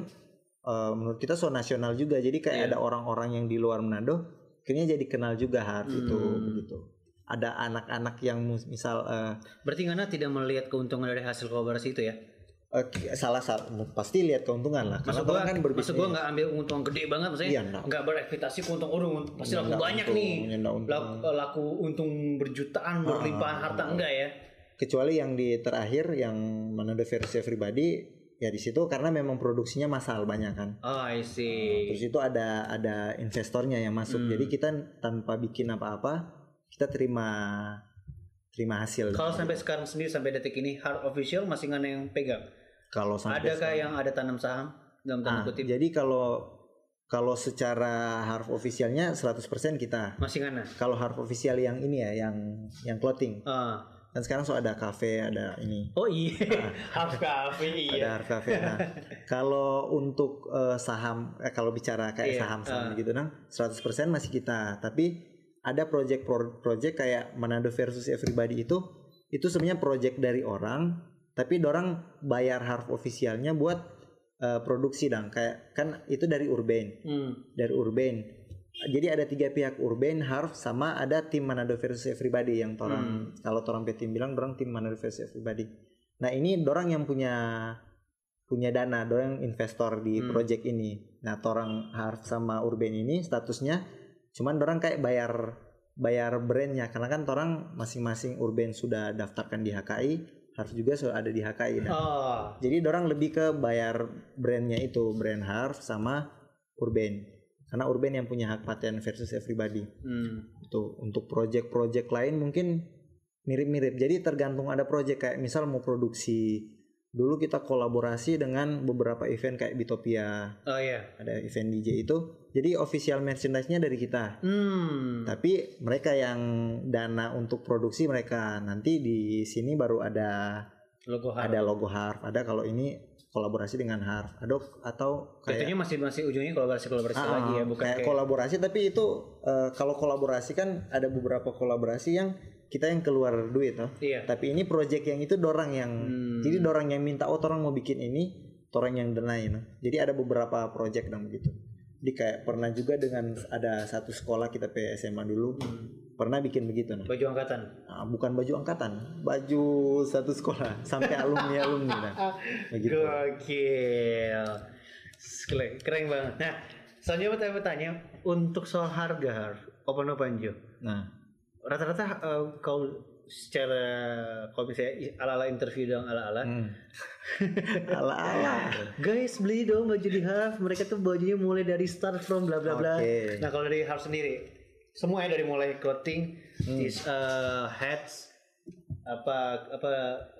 [SPEAKER 2] eh, menurut kita so nasional juga. Jadi kayak
[SPEAKER 1] Iya.
[SPEAKER 2] ada orang-orang yang di luar Manado akhirnya jadi kenal juga harf itu
[SPEAKER 1] Hmm.
[SPEAKER 2] begitu. Ada anak-anak yang misal eh,
[SPEAKER 1] berarti Ngana tidak melihat keuntungan dari hasil kolaborasi itu ya
[SPEAKER 2] eh, salah salah pasti lihat keuntungan lah karena
[SPEAKER 1] Maksud gua,
[SPEAKER 2] kan berbisnis
[SPEAKER 1] maksud gua nggak ambil untung gede banget maksudnya
[SPEAKER 2] Iya, nggak.
[SPEAKER 1] nggak berekspektasi keuntungan oh pasti laku banyak
[SPEAKER 2] untung,
[SPEAKER 1] nih
[SPEAKER 2] untung.
[SPEAKER 1] laku, laku untung berjutaan berlimpahan harta enggak ya
[SPEAKER 2] kecuali yang di terakhir yang Manado versi pribadi ya di situ karena memang produksinya massal banyak kan
[SPEAKER 1] oh I see
[SPEAKER 2] terus itu ada ada investornya yang masuk
[SPEAKER 1] Hmm.
[SPEAKER 2] jadi kita tanpa bikin apa-apa kita terima terima hasil.
[SPEAKER 1] Kalau sampai sekarang sendiri sampai detik ini hard official masih nggak ada yang pegang.
[SPEAKER 2] Kalau sampai
[SPEAKER 1] Adakah yang ada tanam saham dalam tanda
[SPEAKER 2] Ah,
[SPEAKER 1] kutip?
[SPEAKER 2] jadi kalau kalau secara harf officialnya 100% kita.
[SPEAKER 1] Masih ngana.
[SPEAKER 2] Kalau harf official yang ini ya, yang yang clothing.
[SPEAKER 1] Ah.
[SPEAKER 2] Kan sekarang so ada cafe, ada ini.
[SPEAKER 1] Oh iya, half cafe
[SPEAKER 2] Ada
[SPEAKER 1] iya.
[SPEAKER 2] harf cafe. Nah, kalau untuk eh, saham eh, kalau bicara kayak
[SPEAKER 1] Iya,
[SPEAKER 2] saham-saham
[SPEAKER 1] ah.
[SPEAKER 2] gitu nah, 100% masih kita. Tapi ada project pro- project kayak Manado versus Everybody itu itu sebenarnya project dari orang, tapi orang bayar harf officialnya buat eh, produksi dong. Kayak kan itu dari Urban.
[SPEAKER 1] Hmm.
[SPEAKER 2] dari Urban. Jadi ada tiga pihak Urban, Harf, sama ada tim Manado versus Everybody yang orang kalau orang tim bilang orang tim Manado versus Everybody. Nah ini dorang yang punya punya dana, dorang investor di
[SPEAKER 1] Hmm.
[SPEAKER 2] project ini. Nah orang Harf sama Urban ini statusnya cuman dorang kayak bayar bayar brandnya karena kan orang masing-masing Urban sudah daftarkan di HKI, Harf juga sudah ada di HKI. Nah,
[SPEAKER 1] Oh.
[SPEAKER 2] jadi orang lebih ke bayar brandnya itu brand Harf sama Urban karena Urban yang punya hak paten versus Everybody
[SPEAKER 1] Hmm.
[SPEAKER 2] itu untuk project-project lain mungkin mirip-mirip jadi tergantung ada project kayak misal mau produksi dulu kita kolaborasi dengan beberapa event kayak Bitopia.
[SPEAKER 1] Oh iya.
[SPEAKER 2] ada event DJ itu. Jadi official merchandise-nya dari kita.
[SPEAKER 1] Hmm.
[SPEAKER 2] tapi mereka yang dana untuk produksi mereka. Nanti di sini baru ada
[SPEAKER 1] Logo hard.
[SPEAKER 2] ada logo Harf ada kalau ini kolaborasi dengan Harf ada atau kayak
[SPEAKER 1] Tentunya masih masih ujungnya kolaborasi kolaborasi
[SPEAKER 2] Ah,
[SPEAKER 1] lagi ya, bukan
[SPEAKER 2] kayak
[SPEAKER 1] kayak,
[SPEAKER 2] kolaborasi tapi itu eh, kalau kolaborasi kan ada beberapa kolaborasi yang kita yang keluar duit toh.
[SPEAKER 1] Iya.
[SPEAKER 2] Tapi ini project yang itu dorang yang
[SPEAKER 1] Hmm.
[SPEAKER 2] jadi dorang yang minta oh orang mau bikin ini, orang yang denai no. Jadi ada beberapa project dong begitu. Jadi kayak pernah juga dengan ada satu sekolah kita pe SMA dulu pernah bikin begitu no.
[SPEAKER 1] baju angkatan.
[SPEAKER 2] Nah, bukan baju angkatan, baju satu sekolah sampai alumni alumni nah. Begitu.
[SPEAKER 1] Gokil. Keren, keren banget. Nah, selanjutnya saya bertanya untuk soal harga Har, open open Jo.
[SPEAKER 2] Nah,
[SPEAKER 1] Rata-rata eh, kau secara kalau misalnya ala-ala interview dong ala-ala.
[SPEAKER 2] Hmm. ala-ala.
[SPEAKER 1] guys beli dong baju di Harf mereka tuh bajunya mulai dari start from bla bla bla.
[SPEAKER 2] Oke.
[SPEAKER 1] nah kalau dari Harf sendiri semuanya dari mulai clothing is uh, hats apa apa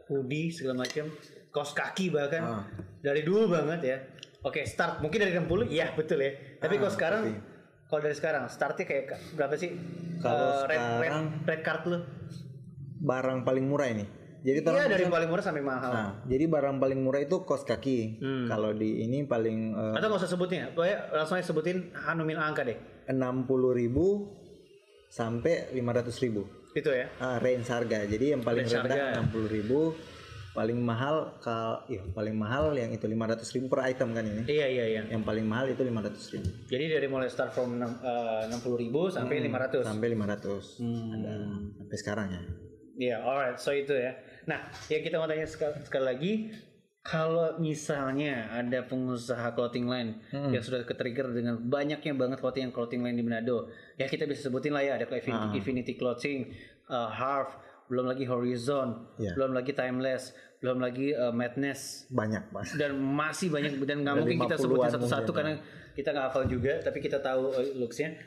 [SPEAKER 1] hoodie segala macam kaos kaki bahkan.
[SPEAKER 2] Ah.
[SPEAKER 1] dari dulu banget ya. Oke start. Mungkin dari 60 iya betul ya. Tapi
[SPEAKER 2] Ah,
[SPEAKER 1] kalau sekarang
[SPEAKER 2] tapi-
[SPEAKER 1] kalau dari sekarang startnya kayak ka- berapa sih?
[SPEAKER 2] Kalau
[SPEAKER 1] Eh, red, red, red card lu?
[SPEAKER 2] Barang paling murah ini. Jadi
[SPEAKER 1] iya dari
[SPEAKER 2] bisa-
[SPEAKER 1] paling murah sampai mahal.
[SPEAKER 2] Nah, jadi barang paling murah itu kos kaki.
[SPEAKER 1] Hmm.
[SPEAKER 2] Kalau di ini paling eh,
[SPEAKER 1] atau nggak usah sebutnya pokoknya langsung aja sebutin hanumin angka deh.
[SPEAKER 2] enam puluh ribu sampai lima ratus ribu.
[SPEAKER 1] Itu ya?
[SPEAKER 2] Ah, range harga. Jadi yang paling
[SPEAKER 1] Range
[SPEAKER 2] rendah enam puluh ribu, paling mahal kal, iya paling mahal yang itu lima ratus ribu per item kan ini.
[SPEAKER 1] iya iya iya
[SPEAKER 2] Yang paling mahal itu lima ratus ribu
[SPEAKER 1] Jadi dari mulai start from enam puluh ribu sampai lima ratus.
[SPEAKER 2] sampai lima ratus
[SPEAKER 1] Hmm.
[SPEAKER 2] ada sampai sekarang ya.
[SPEAKER 1] Iya, alright. So itu ya. Nah, yang kita mau tanya sekali, sekali lagi, kalau misalnya ada pengusaha clothing line
[SPEAKER 2] Hmm.
[SPEAKER 1] yang sudah ke-trigger dengan banyaknya banget clothing clothing line di Manado, ya kita bisa sebutin lah ya ada kayak
[SPEAKER 2] Ah.
[SPEAKER 1] Infinity, Infinity Clothing, uh, Harv, belum lagi Horizon,
[SPEAKER 2] Iya.
[SPEAKER 1] belum lagi Timeless, belum lagi uh, Madness,
[SPEAKER 2] Banyak mas.
[SPEAKER 1] dan masih banyak dan nggak mungkin kita
[SPEAKER 2] 50-an
[SPEAKER 1] sebutin satu-satu
[SPEAKER 2] mungkin, ya.
[SPEAKER 1] karena kita nggak hafal juga tapi kita tahu uh, looksnya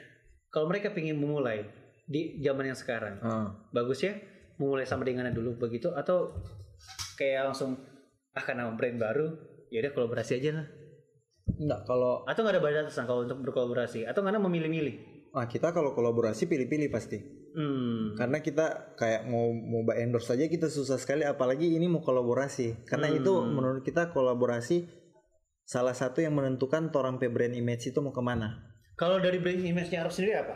[SPEAKER 1] kalau mereka ingin memulai di zaman yang sekarang
[SPEAKER 2] Ah.
[SPEAKER 1] bagus ya memulai sama dengannya dulu begitu atau kayak langsung ah karena brand baru ya udah kolaborasi aja lah
[SPEAKER 2] Enggak kalau
[SPEAKER 1] atau nggak ada batasan kalau untuk berkolaborasi atau karena memilih-milih
[SPEAKER 2] ah, kita kalau kolaborasi pilih-pilih pasti.
[SPEAKER 1] Hmm
[SPEAKER 2] karena kita kayak mau mau endorse saja kita susah sekali apalagi ini mau kolaborasi karena
[SPEAKER 1] Hmm.
[SPEAKER 2] itu menurut kita kolaborasi salah satu yang menentukan orang pe brand image itu mau ke mana
[SPEAKER 1] kalau dari brand image-nya Arab sendiri apa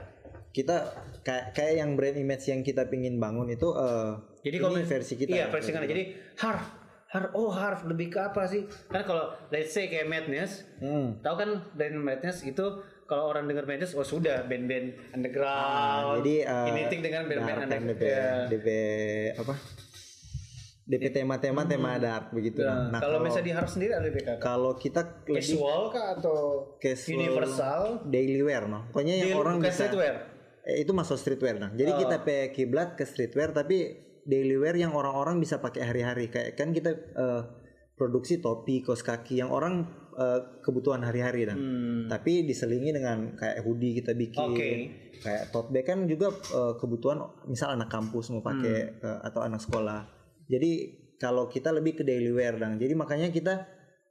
[SPEAKER 2] kita kayak kayak yang brand image yang kita pingin bangun itu eh
[SPEAKER 1] Jadi
[SPEAKER 2] ini
[SPEAKER 1] kalau
[SPEAKER 2] versi kita
[SPEAKER 1] Iya,
[SPEAKER 2] ya,
[SPEAKER 1] versi kanan. Jadi harf harf oh harf lebih ke apa sih? Kan kalau let's say kayak Madness,
[SPEAKER 2] Hmm.
[SPEAKER 1] tahu kan band Madness itu kalau orang dengar Madness oh sudah band-band underground.
[SPEAKER 2] jadi eh,
[SPEAKER 1] identik dengan band-band
[SPEAKER 2] dark kan DP,
[SPEAKER 1] underground.
[SPEAKER 2] DP apa DP tema-tema tema dark begitu
[SPEAKER 1] Nah,
[SPEAKER 2] nah
[SPEAKER 1] kalau
[SPEAKER 2] kalau
[SPEAKER 1] misalnya di harf sendiri ada apa?
[SPEAKER 2] kalau kita
[SPEAKER 1] Casual kah atau
[SPEAKER 2] casual
[SPEAKER 1] universal?
[SPEAKER 2] daily wear no pokoknya yang
[SPEAKER 1] Daily-
[SPEAKER 2] orang
[SPEAKER 1] bukan
[SPEAKER 2] bisa
[SPEAKER 1] streetwear.
[SPEAKER 2] Eh, itu masuk streetwear nah. Jadi
[SPEAKER 1] Oh.
[SPEAKER 2] kita pakai kiblat ke streetwear tapi daily wear yang orang-orang bisa pakai hari-hari kayak kan kita eh, produksi topi, kaos kaki yang orang eh, kebutuhan hari-hari dah.
[SPEAKER 1] Hmm.
[SPEAKER 2] Tapi diselingi dengan kayak hoodie kita bikin,
[SPEAKER 1] Oke.
[SPEAKER 2] kayak tote bag kan juga eh, kebutuhan misal anak kampus mau pakai
[SPEAKER 1] Hmm.
[SPEAKER 2] eh, atau anak sekolah. Jadi kalau kita lebih ke daily wear dang. Jadi makanya kita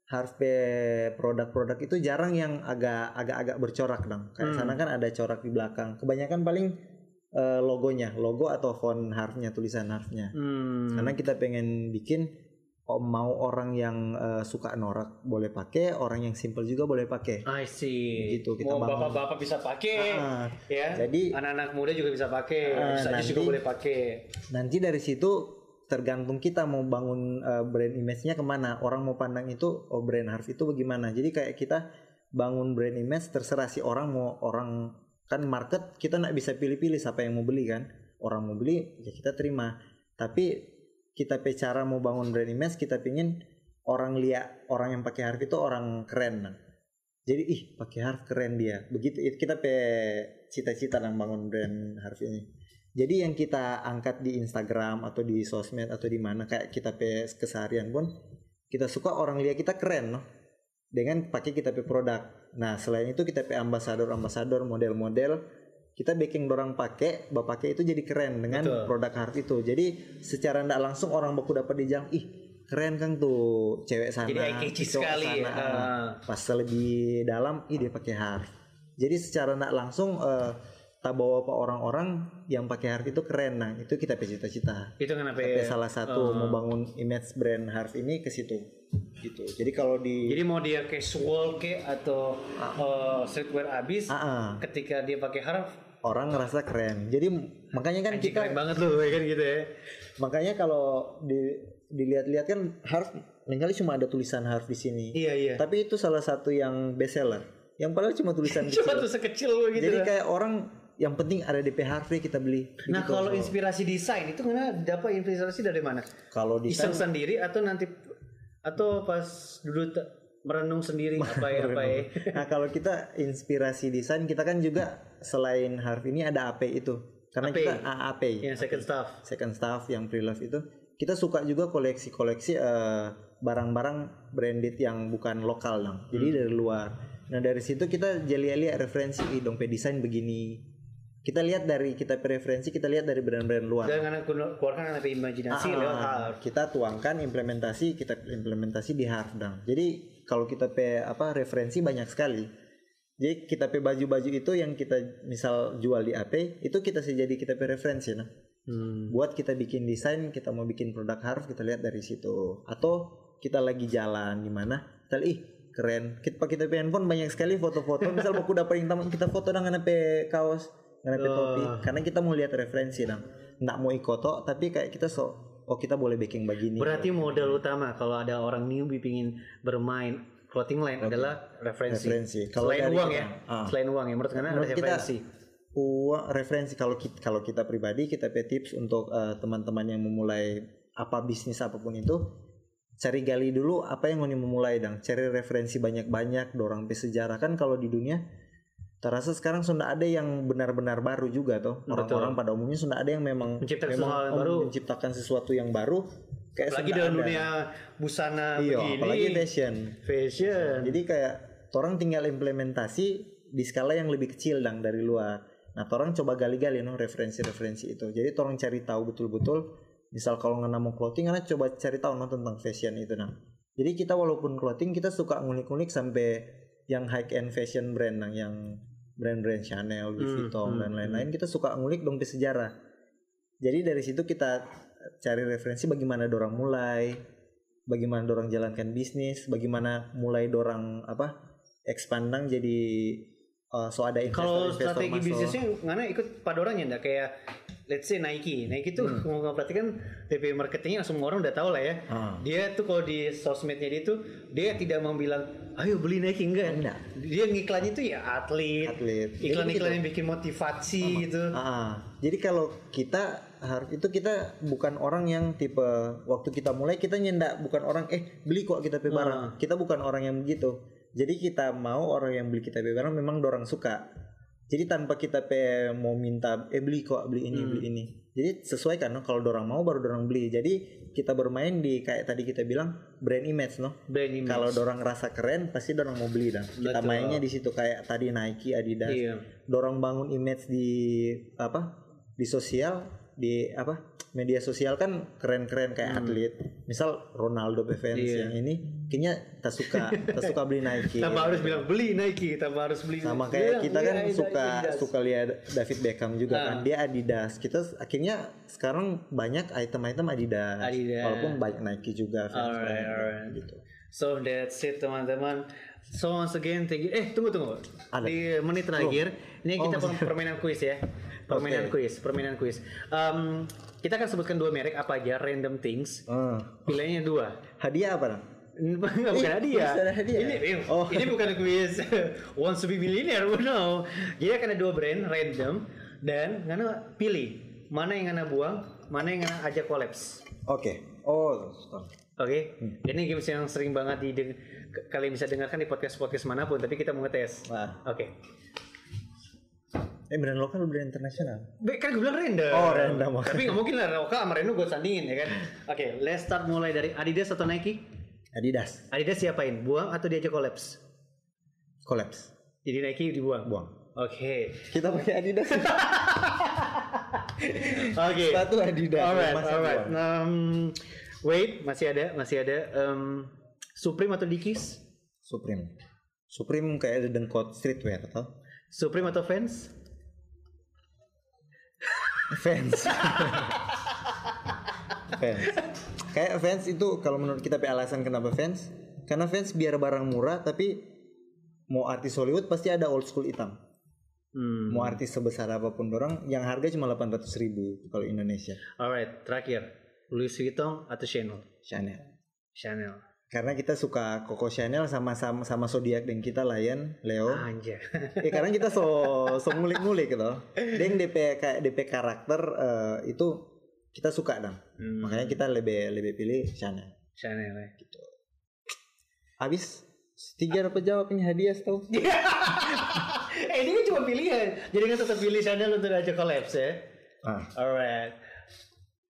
[SPEAKER 2] harus produk-produk itu jarang yang agak agak-agak bercorak dang. Kayak
[SPEAKER 1] Hmm.
[SPEAKER 2] sana kan ada corak di belakang. Kebanyakan paling eh, logonya, logo atau font harfnya, tulisan harfnya.
[SPEAKER 1] Hmm.
[SPEAKER 2] Karena kita pengen bikin mau orang yang eh, suka norak boleh pakai, orang yang simple juga boleh pakai.
[SPEAKER 1] I see.
[SPEAKER 2] Gitu, kita
[SPEAKER 1] Mau bapak-bapak bisa pakai,
[SPEAKER 2] Ah,
[SPEAKER 1] ya.
[SPEAKER 2] jadi
[SPEAKER 1] Anak-anak muda juga bisa pakai, sadis juga
[SPEAKER 2] nanti-
[SPEAKER 1] boleh pakai.
[SPEAKER 2] nanti dari situ tergantung kita mau bangun eh, brand image-nya ke mana. Orang mau pandang itu oh brand Harf itu bagaimana. Jadi kayak kita bangun brand image terserah si orang mau orang kan market kita nggak bisa pilih-pilih siapa yang mau beli kan. Orang mau beli ya kita terima. Tapi kita pe cara mau bangun brand image kita pingin orang lihat orang yang pakai Harf itu orang keren. Jadi ih pakai Harf keren dia. Begitu itu kita pe cita-cita dan bangun brand Harf ini. Jadi yang kita angkat di Instagram atau di sosmed atau di mana kayak kita pe keseharian pun kita suka orang lihat kita keren loh dengan pakai kita pe produk. Nah selain itu kita pe ambasador ambasador model-model kita baking dorang pakai, bapak pakai itu jadi keren dengan
[SPEAKER 1] Betul.
[SPEAKER 2] produk Harf itu. Jadi secara tidak langsung orang baku dapat dijang, ih keren kan tuh cewek sana,
[SPEAKER 1] Jadi eye catchy sekali.
[SPEAKER 2] sana."
[SPEAKER 1] Ah.
[SPEAKER 2] Pas lebih dalam, ih dia pakai Harf. Jadi secara tidak langsung eh, tak bawa apa orang-orang yang pakai Harf itu keren. Nah itu kita cita-cita.
[SPEAKER 1] Itu kenapa
[SPEAKER 2] Tapi
[SPEAKER 1] ya?
[SPEAKER 2] salah satu mau bangun image brand Harf ini ke situ. Gitu. Jadi kalau di
[SPEAKER 1] Jadi mau dia casual ke atau eh, streetwear abis,
[SPEAKER 2] Ah, ah.
[SPEAKER 1] ketika dia pakai harf,
[SPEAKER 2] orang ngerasa keren. Jadi makanya kan
[SPEAKER 1] anjing
[SPEAKER 2] kita
[SPEAKER 1] keren banget loh, ya kan gitu ya.
[SPEAKER 2] makanya kalau di dilihat-lihat kan Harf kali cuma ada tulisan Harf di sini.
[SPEAKER 1] Iya iya.
[SPEAKER 2] Tapi itu salah satu yang best seller. Yang padahal cuma tulisan kecil.
[SPEAKER 1] Cuma tuh sekecil loh gitu.
[SPEAKER 2] Jadi
[SPEAKER 1] lah.
[SPEAKER 2] kayak orang yang penting ada DP Harf deh kita beli.
[SPEAKER 1] Nah
[SPEAKER 2] Begitu.
[SPEAKER 1] kalau inspirasi desain itu mana dapat inspirasi dari mana?
[SPEAKER 2] kalau
[SPEAKER 1] Iseng sendiri atau nanti atau pas te- merenung sendiri apa ya apa ya?
[SPEAKER 2] Nah kalau kita inspirasi desain kita kan juga selain Harf ini ada AP itu. Karena
[SPEAKER 1] AP.
[SPEAKER 2] kita AAP.
[SPEAKER 1] Yang second staff.
[SPEAKER 2] second staff yang pre-love itu kita suka juga koleksi-koleksi eh, barang-barang branded yang bukan lokal dong. Jadi
[SPEAKER 1] Hmm.
[SPEAKER 2] dari luar. Nah dari situ kita lihat referensi pe desain begini. Kita lihat dari kita preferensi kita lihat dari brand-brand luar.
[SPEAKER 1] Dan karena keluarkan anak imajinasi
[SPEAKER 2] Ah,
[SPEAKER 1] lewat harf.
[SPEAKER 2] kita tuangkan implementasi kita implementasi di Harf dong. Jadi kalau kita pe apa referensi banyak sekali. Jadi kita pe baju-baju itu yang kita misal jual di AP itu kita sih jadi kita pe referensi nah.
[SPEAKER 1] Hmm.
[SPEAKER 2] buat kita bikin desain kita mau bikin produk harus kita lihat dari situ. Atau kita lagi jalan di mana kita lihat, ih keren. Kita pakai kita handphone banyak sekali foto-foto. Misal aku dapat yang taman kita foto dengan pe kaos dengan pe topi karena kita mau lihat referensi dong nggak mau ikoto tapi kayak kita so oh kita boleh baking begini.
[SPEAKER 1] Berarti modal utama kalau ada orang newbie pingin bermain clothing line adalah referensi.
[SPEAKER 2] referensi. Kalau
[SPEAKER 1] Selain uang
[SPEAKER 2] kita,
[SPEAKER 1] ya,
[SPEAKER 2] ah.
[SPEAKER 1] selain uang ya. Menurut karena ada
[SPEAKER 2] kita,
[SPEAKER 1] referensi.
[SPEAKER 2] uang referensi. Kalau kita kalau kita pribadi kita pe tips untuk eh, teman-teman yang memulai apa bisnis apa pun itu. Cari gali dulu apa yang mau memulai dong cari referensi banyak-banyak dorang sejarah. Kan kalau di dunia terasa sekarang sudah ada yang benar-benar baru juga tuh orang-orang pada umumnya sudah ada yang memang
[SPEAKER 1] Menciptakan
[SPEAKER 2] memang
[SPEAKER 1] sesuatu yang baru.
[SPEAKER 2] menciptakan sesuatu yang baru kayak
[SPEAKER 1] Apalagi
[SPEAKER 2] sudah
[SPEAKER 1] dalam
[SPEAKER 2] ada.
[SPEAKER 1] dunia busana
[SPEAKER 2] iya
[SPEAKER 1] begini.
[SPEAKER 2] apalagi fashion
[SPEAKER 1] fashion.
[SPEAKER 2] jadi kayak orang tinggal implementasi di skala yang lebih kecil dang dari luar. Nah, orang coba gali-gali no referensi-referensi itu. Jadi orang cari tahu betul-betul. Misal kalau nggak mau clothing, karena coba cari tahu no tentang fashion itu nang. Jadi kita walaupun clothing kita suka ngulik-ngulik sampai yang high end fashion brand nang yang brand-brand Chanel, Louis
[SPEAKER 1] Hmm,
[SPEAKER 2] Vuitton
[SPEAKER 1] hmm,
[SPEAKER 2] dan lain-lain kita suka ngulik dong ke sejarah. Jadi dari situ kita cari referensi bagaimana dorang mulai, bagaimana dorang jalankan bisnis, bagaimana mulai dorang apa expandang jadi uh, so ada
[SPEAKER 1] Kalau
[SPEAKER 2] investor-investor
[SPEAKER 1] strategi
[SPEAKER 2] masuk.
[SPEAKER 1] bisnisnya mana ikut pada orangnya enggak kayak let's say Nike. Nike tuh
[SPEAKER 2] Hmm.
[SPEAKER 1] mau berarti kan TP marketingnya semua orang udah tahu lah ya.
[SPEAKER 2] Ah.
[SPEAKER 1] Dia tuh kalau di sosmednya dia tuh dia tidak mau bilang ayo beli Nike enggak.
[SPEAKER 2] Enggak.
[SPEAKER 1] Dia ngiklannya tuh ya atlet.
[SPEAKER 2] Atlet.
[SPEAKER 1] Iklan-iklan yang bikin motivasi gitu.
[SPEAKER 2] Ah, jadi kalau kita harus itu kita bukan orang yang tipe waktu kita mulai kita nyendak bukan orang eh beli kok kita pe barang. Kita bukan orang yang begitu. Jadi kita mau orang yang beli kita pe barang memang dorang suka. Jadi tanpa kita pe mau minta eh beli kok beli ini beli ini. Jadi sesuai kan no? kalau dorang mau baru dorang beli. Jadi kita bermain di kayak tadi kita bilang brand image no.
[SPEAKER 1] Brand image.
[SPEAKER 2] Kalau dorang rasa keren pasti dorang mau beli dan kita
[SPEAKER 1] Betul.
[SPEAKER 2] mainnya di situ kayak tadi Nike, Adidas.
[SPEAKER 1] Iya.
[SPEAKER 2] Dorang bangun image di apa? Di sosial, di apa? Media sosial kan keren-keren kayak atlet. Misal Ronaldo
[SPEAKER 1] Hmm. Iya.
[SPEAKER 2] yang ini kayaknya tak suka tak suka beli Nike.
[SPEAKER 1] Tanpa harus bilang beli Nike, tanpa harus beli.
[SPEAKER 2] sama
[SPEAKER 1] Bilang,
[SPEAKER 2] kayak kita
[SPEAKER 1] iya,
[SPEAKER 2] kan
[SPEAKER 1] Adidas,
[SPEAKER 2] suka
[SPEAKER 1] Adidas.
[SPEAKER 2] suka lihat David Beckham juga
[SPEAKER 1] Ah.
[SPEAKER 2] kan dia Adidas kita akhirnya sekarang banyak item-item Adidas,
[SPEAKER 1] Adidas.
[SPEAKER 2] walaupun banyak Nike juga fans
[SPEAKER 1] Alright,
[SPEAKER 2] banyak
[SPEAKER 1] alright.
[SPEAKER 2] gitu
[SPEAKER 1] So that's it teman-teman. So once again thank you. Eh tunggu tunggu.
[SPEAKER 2] Ada.
[SPEAKER 1] Di menit terakhir ini
[SPEAKER 2] Oh,
[SPEAKER 1] kita per- permainan kuis ya. Permainan
[SPEAKER 2] Oke.
[SPEAKER 1] kuis, permainan kuis. Em, kita akan sebutkan dua merek apa aja random things.
[SPEAKER 2] Ah.
[SPEAKER 1] Pilihannya dua.
[SPEAKER 2] hadiah apa dong
[SPEAKER 1] Enggak bukan
[SPEAKER 2] Eh,
[SPEAKER 1] hadiah.
[SPEAKER 2] hadiah?
[SPEAKER 1] Ini
[SPEAKER 2] Oh.
[SPEAKER 1] ini bukan kuis wants to be millionaire, no. Jadi akan ada dua brand random dan ngana pilih mana yang ngana buang, mana yang ngana ajak kolaps.
[SPEAKER 2] oke oh stop.
[SPEAKER 1] Oke, ini games yang sering banget di kalian bisa dengarkan di podcast podcast mana pun, tapi kita mau ngetes. Oke,
[SPEAKER 2] eh brand lokal brand internasional
[SPEAKER 1] kan gue bilang random.
[SPEAKER 2] Oh, random.
[SPEAKER 1] Tapi nggak mungkin lah lokal sama random gue sandingin ya kan. Oke, let's start mulai dari Adidas atau Nike.
[SPEAKER 2] Adidas
[SPEAKER 1] Adidas siapain? Buang atau diajak kolaps?
[SPEAKER 2] collapse
[SPEAKER 1] Jadi Nike dibuang.
[SPEAKER 2] buang
[SPEAKER 1] Oke.
[SPEAKER 2] kita pakai Adidas
[SPEAKER 1] Oke.
[SPEAKER 2] Sepatu Adidas,
[SPEAKER 1] Alright, alright. Um, wait, masih ada, masih ada. Um, Supreme atau Dickies?
[SPEAKER 2] Supreme Supreme kayak ada dengkot streetwear atau
[SPEAKER 1] Supreme atau Vans?
[SPEAKER 2] Fans fans kayak fans itu kalau menurut kita alasan kenapa fans karena fans biar barang murah tapi mau artis Hollywood pasti ada old school hitam
[SPEAKER 1] Hmm.
[SPEAKER 2] mau artis sebesar apa pun orang yang harga cuma 800 ribu kalau Indonesia
[SPEAKER 1] Alright, terakhir. Louis Vuitton atau Chanel?
[SPEAKER 2] Chanel
[SPEAKER 1] Chanel.
[SPEAKER 2] Karena kita suka Coco Chanel sama sama sama zodiak dan kita Lion Leo
[SPEAKER 1] Anjir.
[SPEAKER 2] ya karena kita so so ngulik-ngulik gitu dan DP kayak DP karakter eh, itu kita suka dong
[SPEAKER 1] Hmm.
[SPEAKER 2] makanya kita lebih lebih pilih Chanel
[SPEAKER 1] Chanel ya.
[SPEAKER 2] Habis tiga dapat jawab ini hadiah tau?
[SPEAKER 1] eh ini kan cuma pilihan. Jadi kan tetap pilih Chanel untuk aja collapse ya.
[SPEAKER 2] Ah.
[SPEAKER 1] Alright.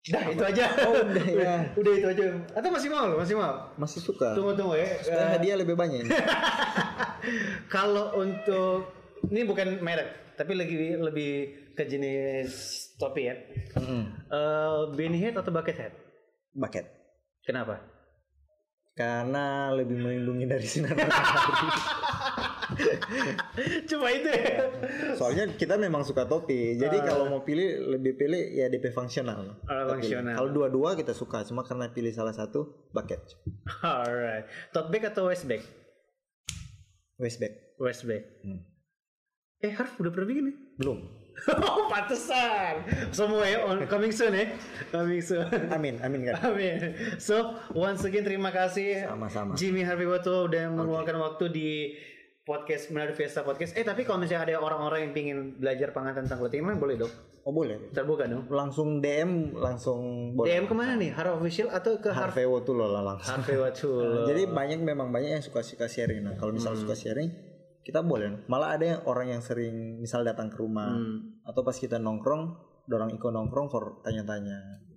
[SPEAKER 1] Dah itu aja.
[SPEAKER 2] Oh, udah, ya.
[SPEAKER 1] udah itu aja. Atau masih mau? Masih mau?
[SPEAKER 2] Masih suka.
[SPEAKER 1] Tunggu tunggu ya.
[SPEAKER 2] Supaya
[SPEAKER 1] Eh,
[SPEAKER 2] hadiah lebih banyak.
[SPEAKER 1] Kalau untuk ini bukan merek, tapi lebih lebih ke jenis topi ya.
[SPEAKER 2] Mm-mm.
[SPEAKER 1] Eh beanie hat atau bucket hat?
[SPEAKER 2] Bucket.
[SPEAKER 1] Kenapa?
[SPEAKER 2] Karena lebih melindungi dari sinar matahari.
[SPEAKER 1] Cuma itu ya.
[SPEAKER 2] Soalnya kita memang suka topi. Jadi
[SPEAKER 1] Ah.
[SPEAKER 2] kalau mau pilih lebih pilih ya DP fungsional.
[SPEAKER 1] Ah, fungsional.
[SPEAKER 2] Kalau dua-dua kita suka, cuma karena pilih salah satu bucket.
[SPEAKER 1] Alright. Tote bag atau waist bag?
[SPEAKER 2] Waist bag.
[SPEAKER 1] Waist bag.
[SPEAKER 2] Hmm.
[SPEAKER 1] Eh, Harf udah pernah bikin nih?
[SPEAKER 2] Belum.
[SPEAKER 1] oh, pantesan. Semua ya, on, coming soon ya. Coming soon.
[SPEAKER 2] Amin, amin kan.
[SPEAKER 1] Amin. So, once again terima kasih
[SPEAKER 2] Sama-sama.
[SPEAKER 1] Jimmy Harvey Wato udah meluangkan waktu di podcast Menarik Fiesta Podcast. Eh, tapi kalau misalnya ada orang-orang yang pingin belajar pangan tentang clothing, emang boleh dong?
[SPEAKER 2] Oh boleh.
[SPEAKER 1] Terbuka dong?
[SPEAKER 2] Langsung DM, langsung boleh.
[SPEAKER 1] DM ke mana nih? Harf Official atau ke Harf
[SPEAKER 2] Harvey tuh loh lah langsung.
[SPEAKER 1] Harvey Wato?
[SPEAKER 2] Jadi banyak memang banyak yang suka suka sharing. Nah kalau misal suka sharing kita boleh. Malah ada yang orang yang sering misal datang ke rumah
[SPEAKER 1] Hmm.
[SPEAKER 2] atau pas kita nongkrong, dorang ikut nongkrong for tanya-tanya.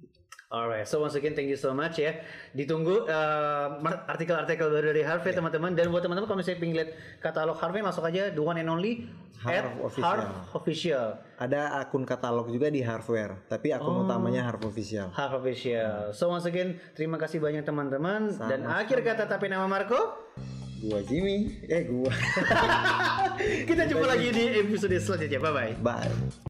[SPEAKER 1] Alright, so once again thank you so much ya. Ditunggu uh, mar- artikel-artikel baru dari Harvey teman-teman dan buat teman-teman kalau misalnya pengen lihat katalog Harvey langsung aja the one and only
[SPEAKER 2] Harv Official.
[SPEAKER 1] Harv Official.
[SPEAKER 2] Ada akun katalog juga di Hardware, tapi akun utamanya Harv Official.
[SPEAKER 1] Harv Official. So once again terima kasih banyak teman-teman dan akhir kata tapi nama Marco.
[SPEAKER 2] Gua Jimmy, eh gua.
[SPEAKER 1] Kita jumpa lagi di episode selanjutnya. Bye bye.
[SPEAKER 2] Bye.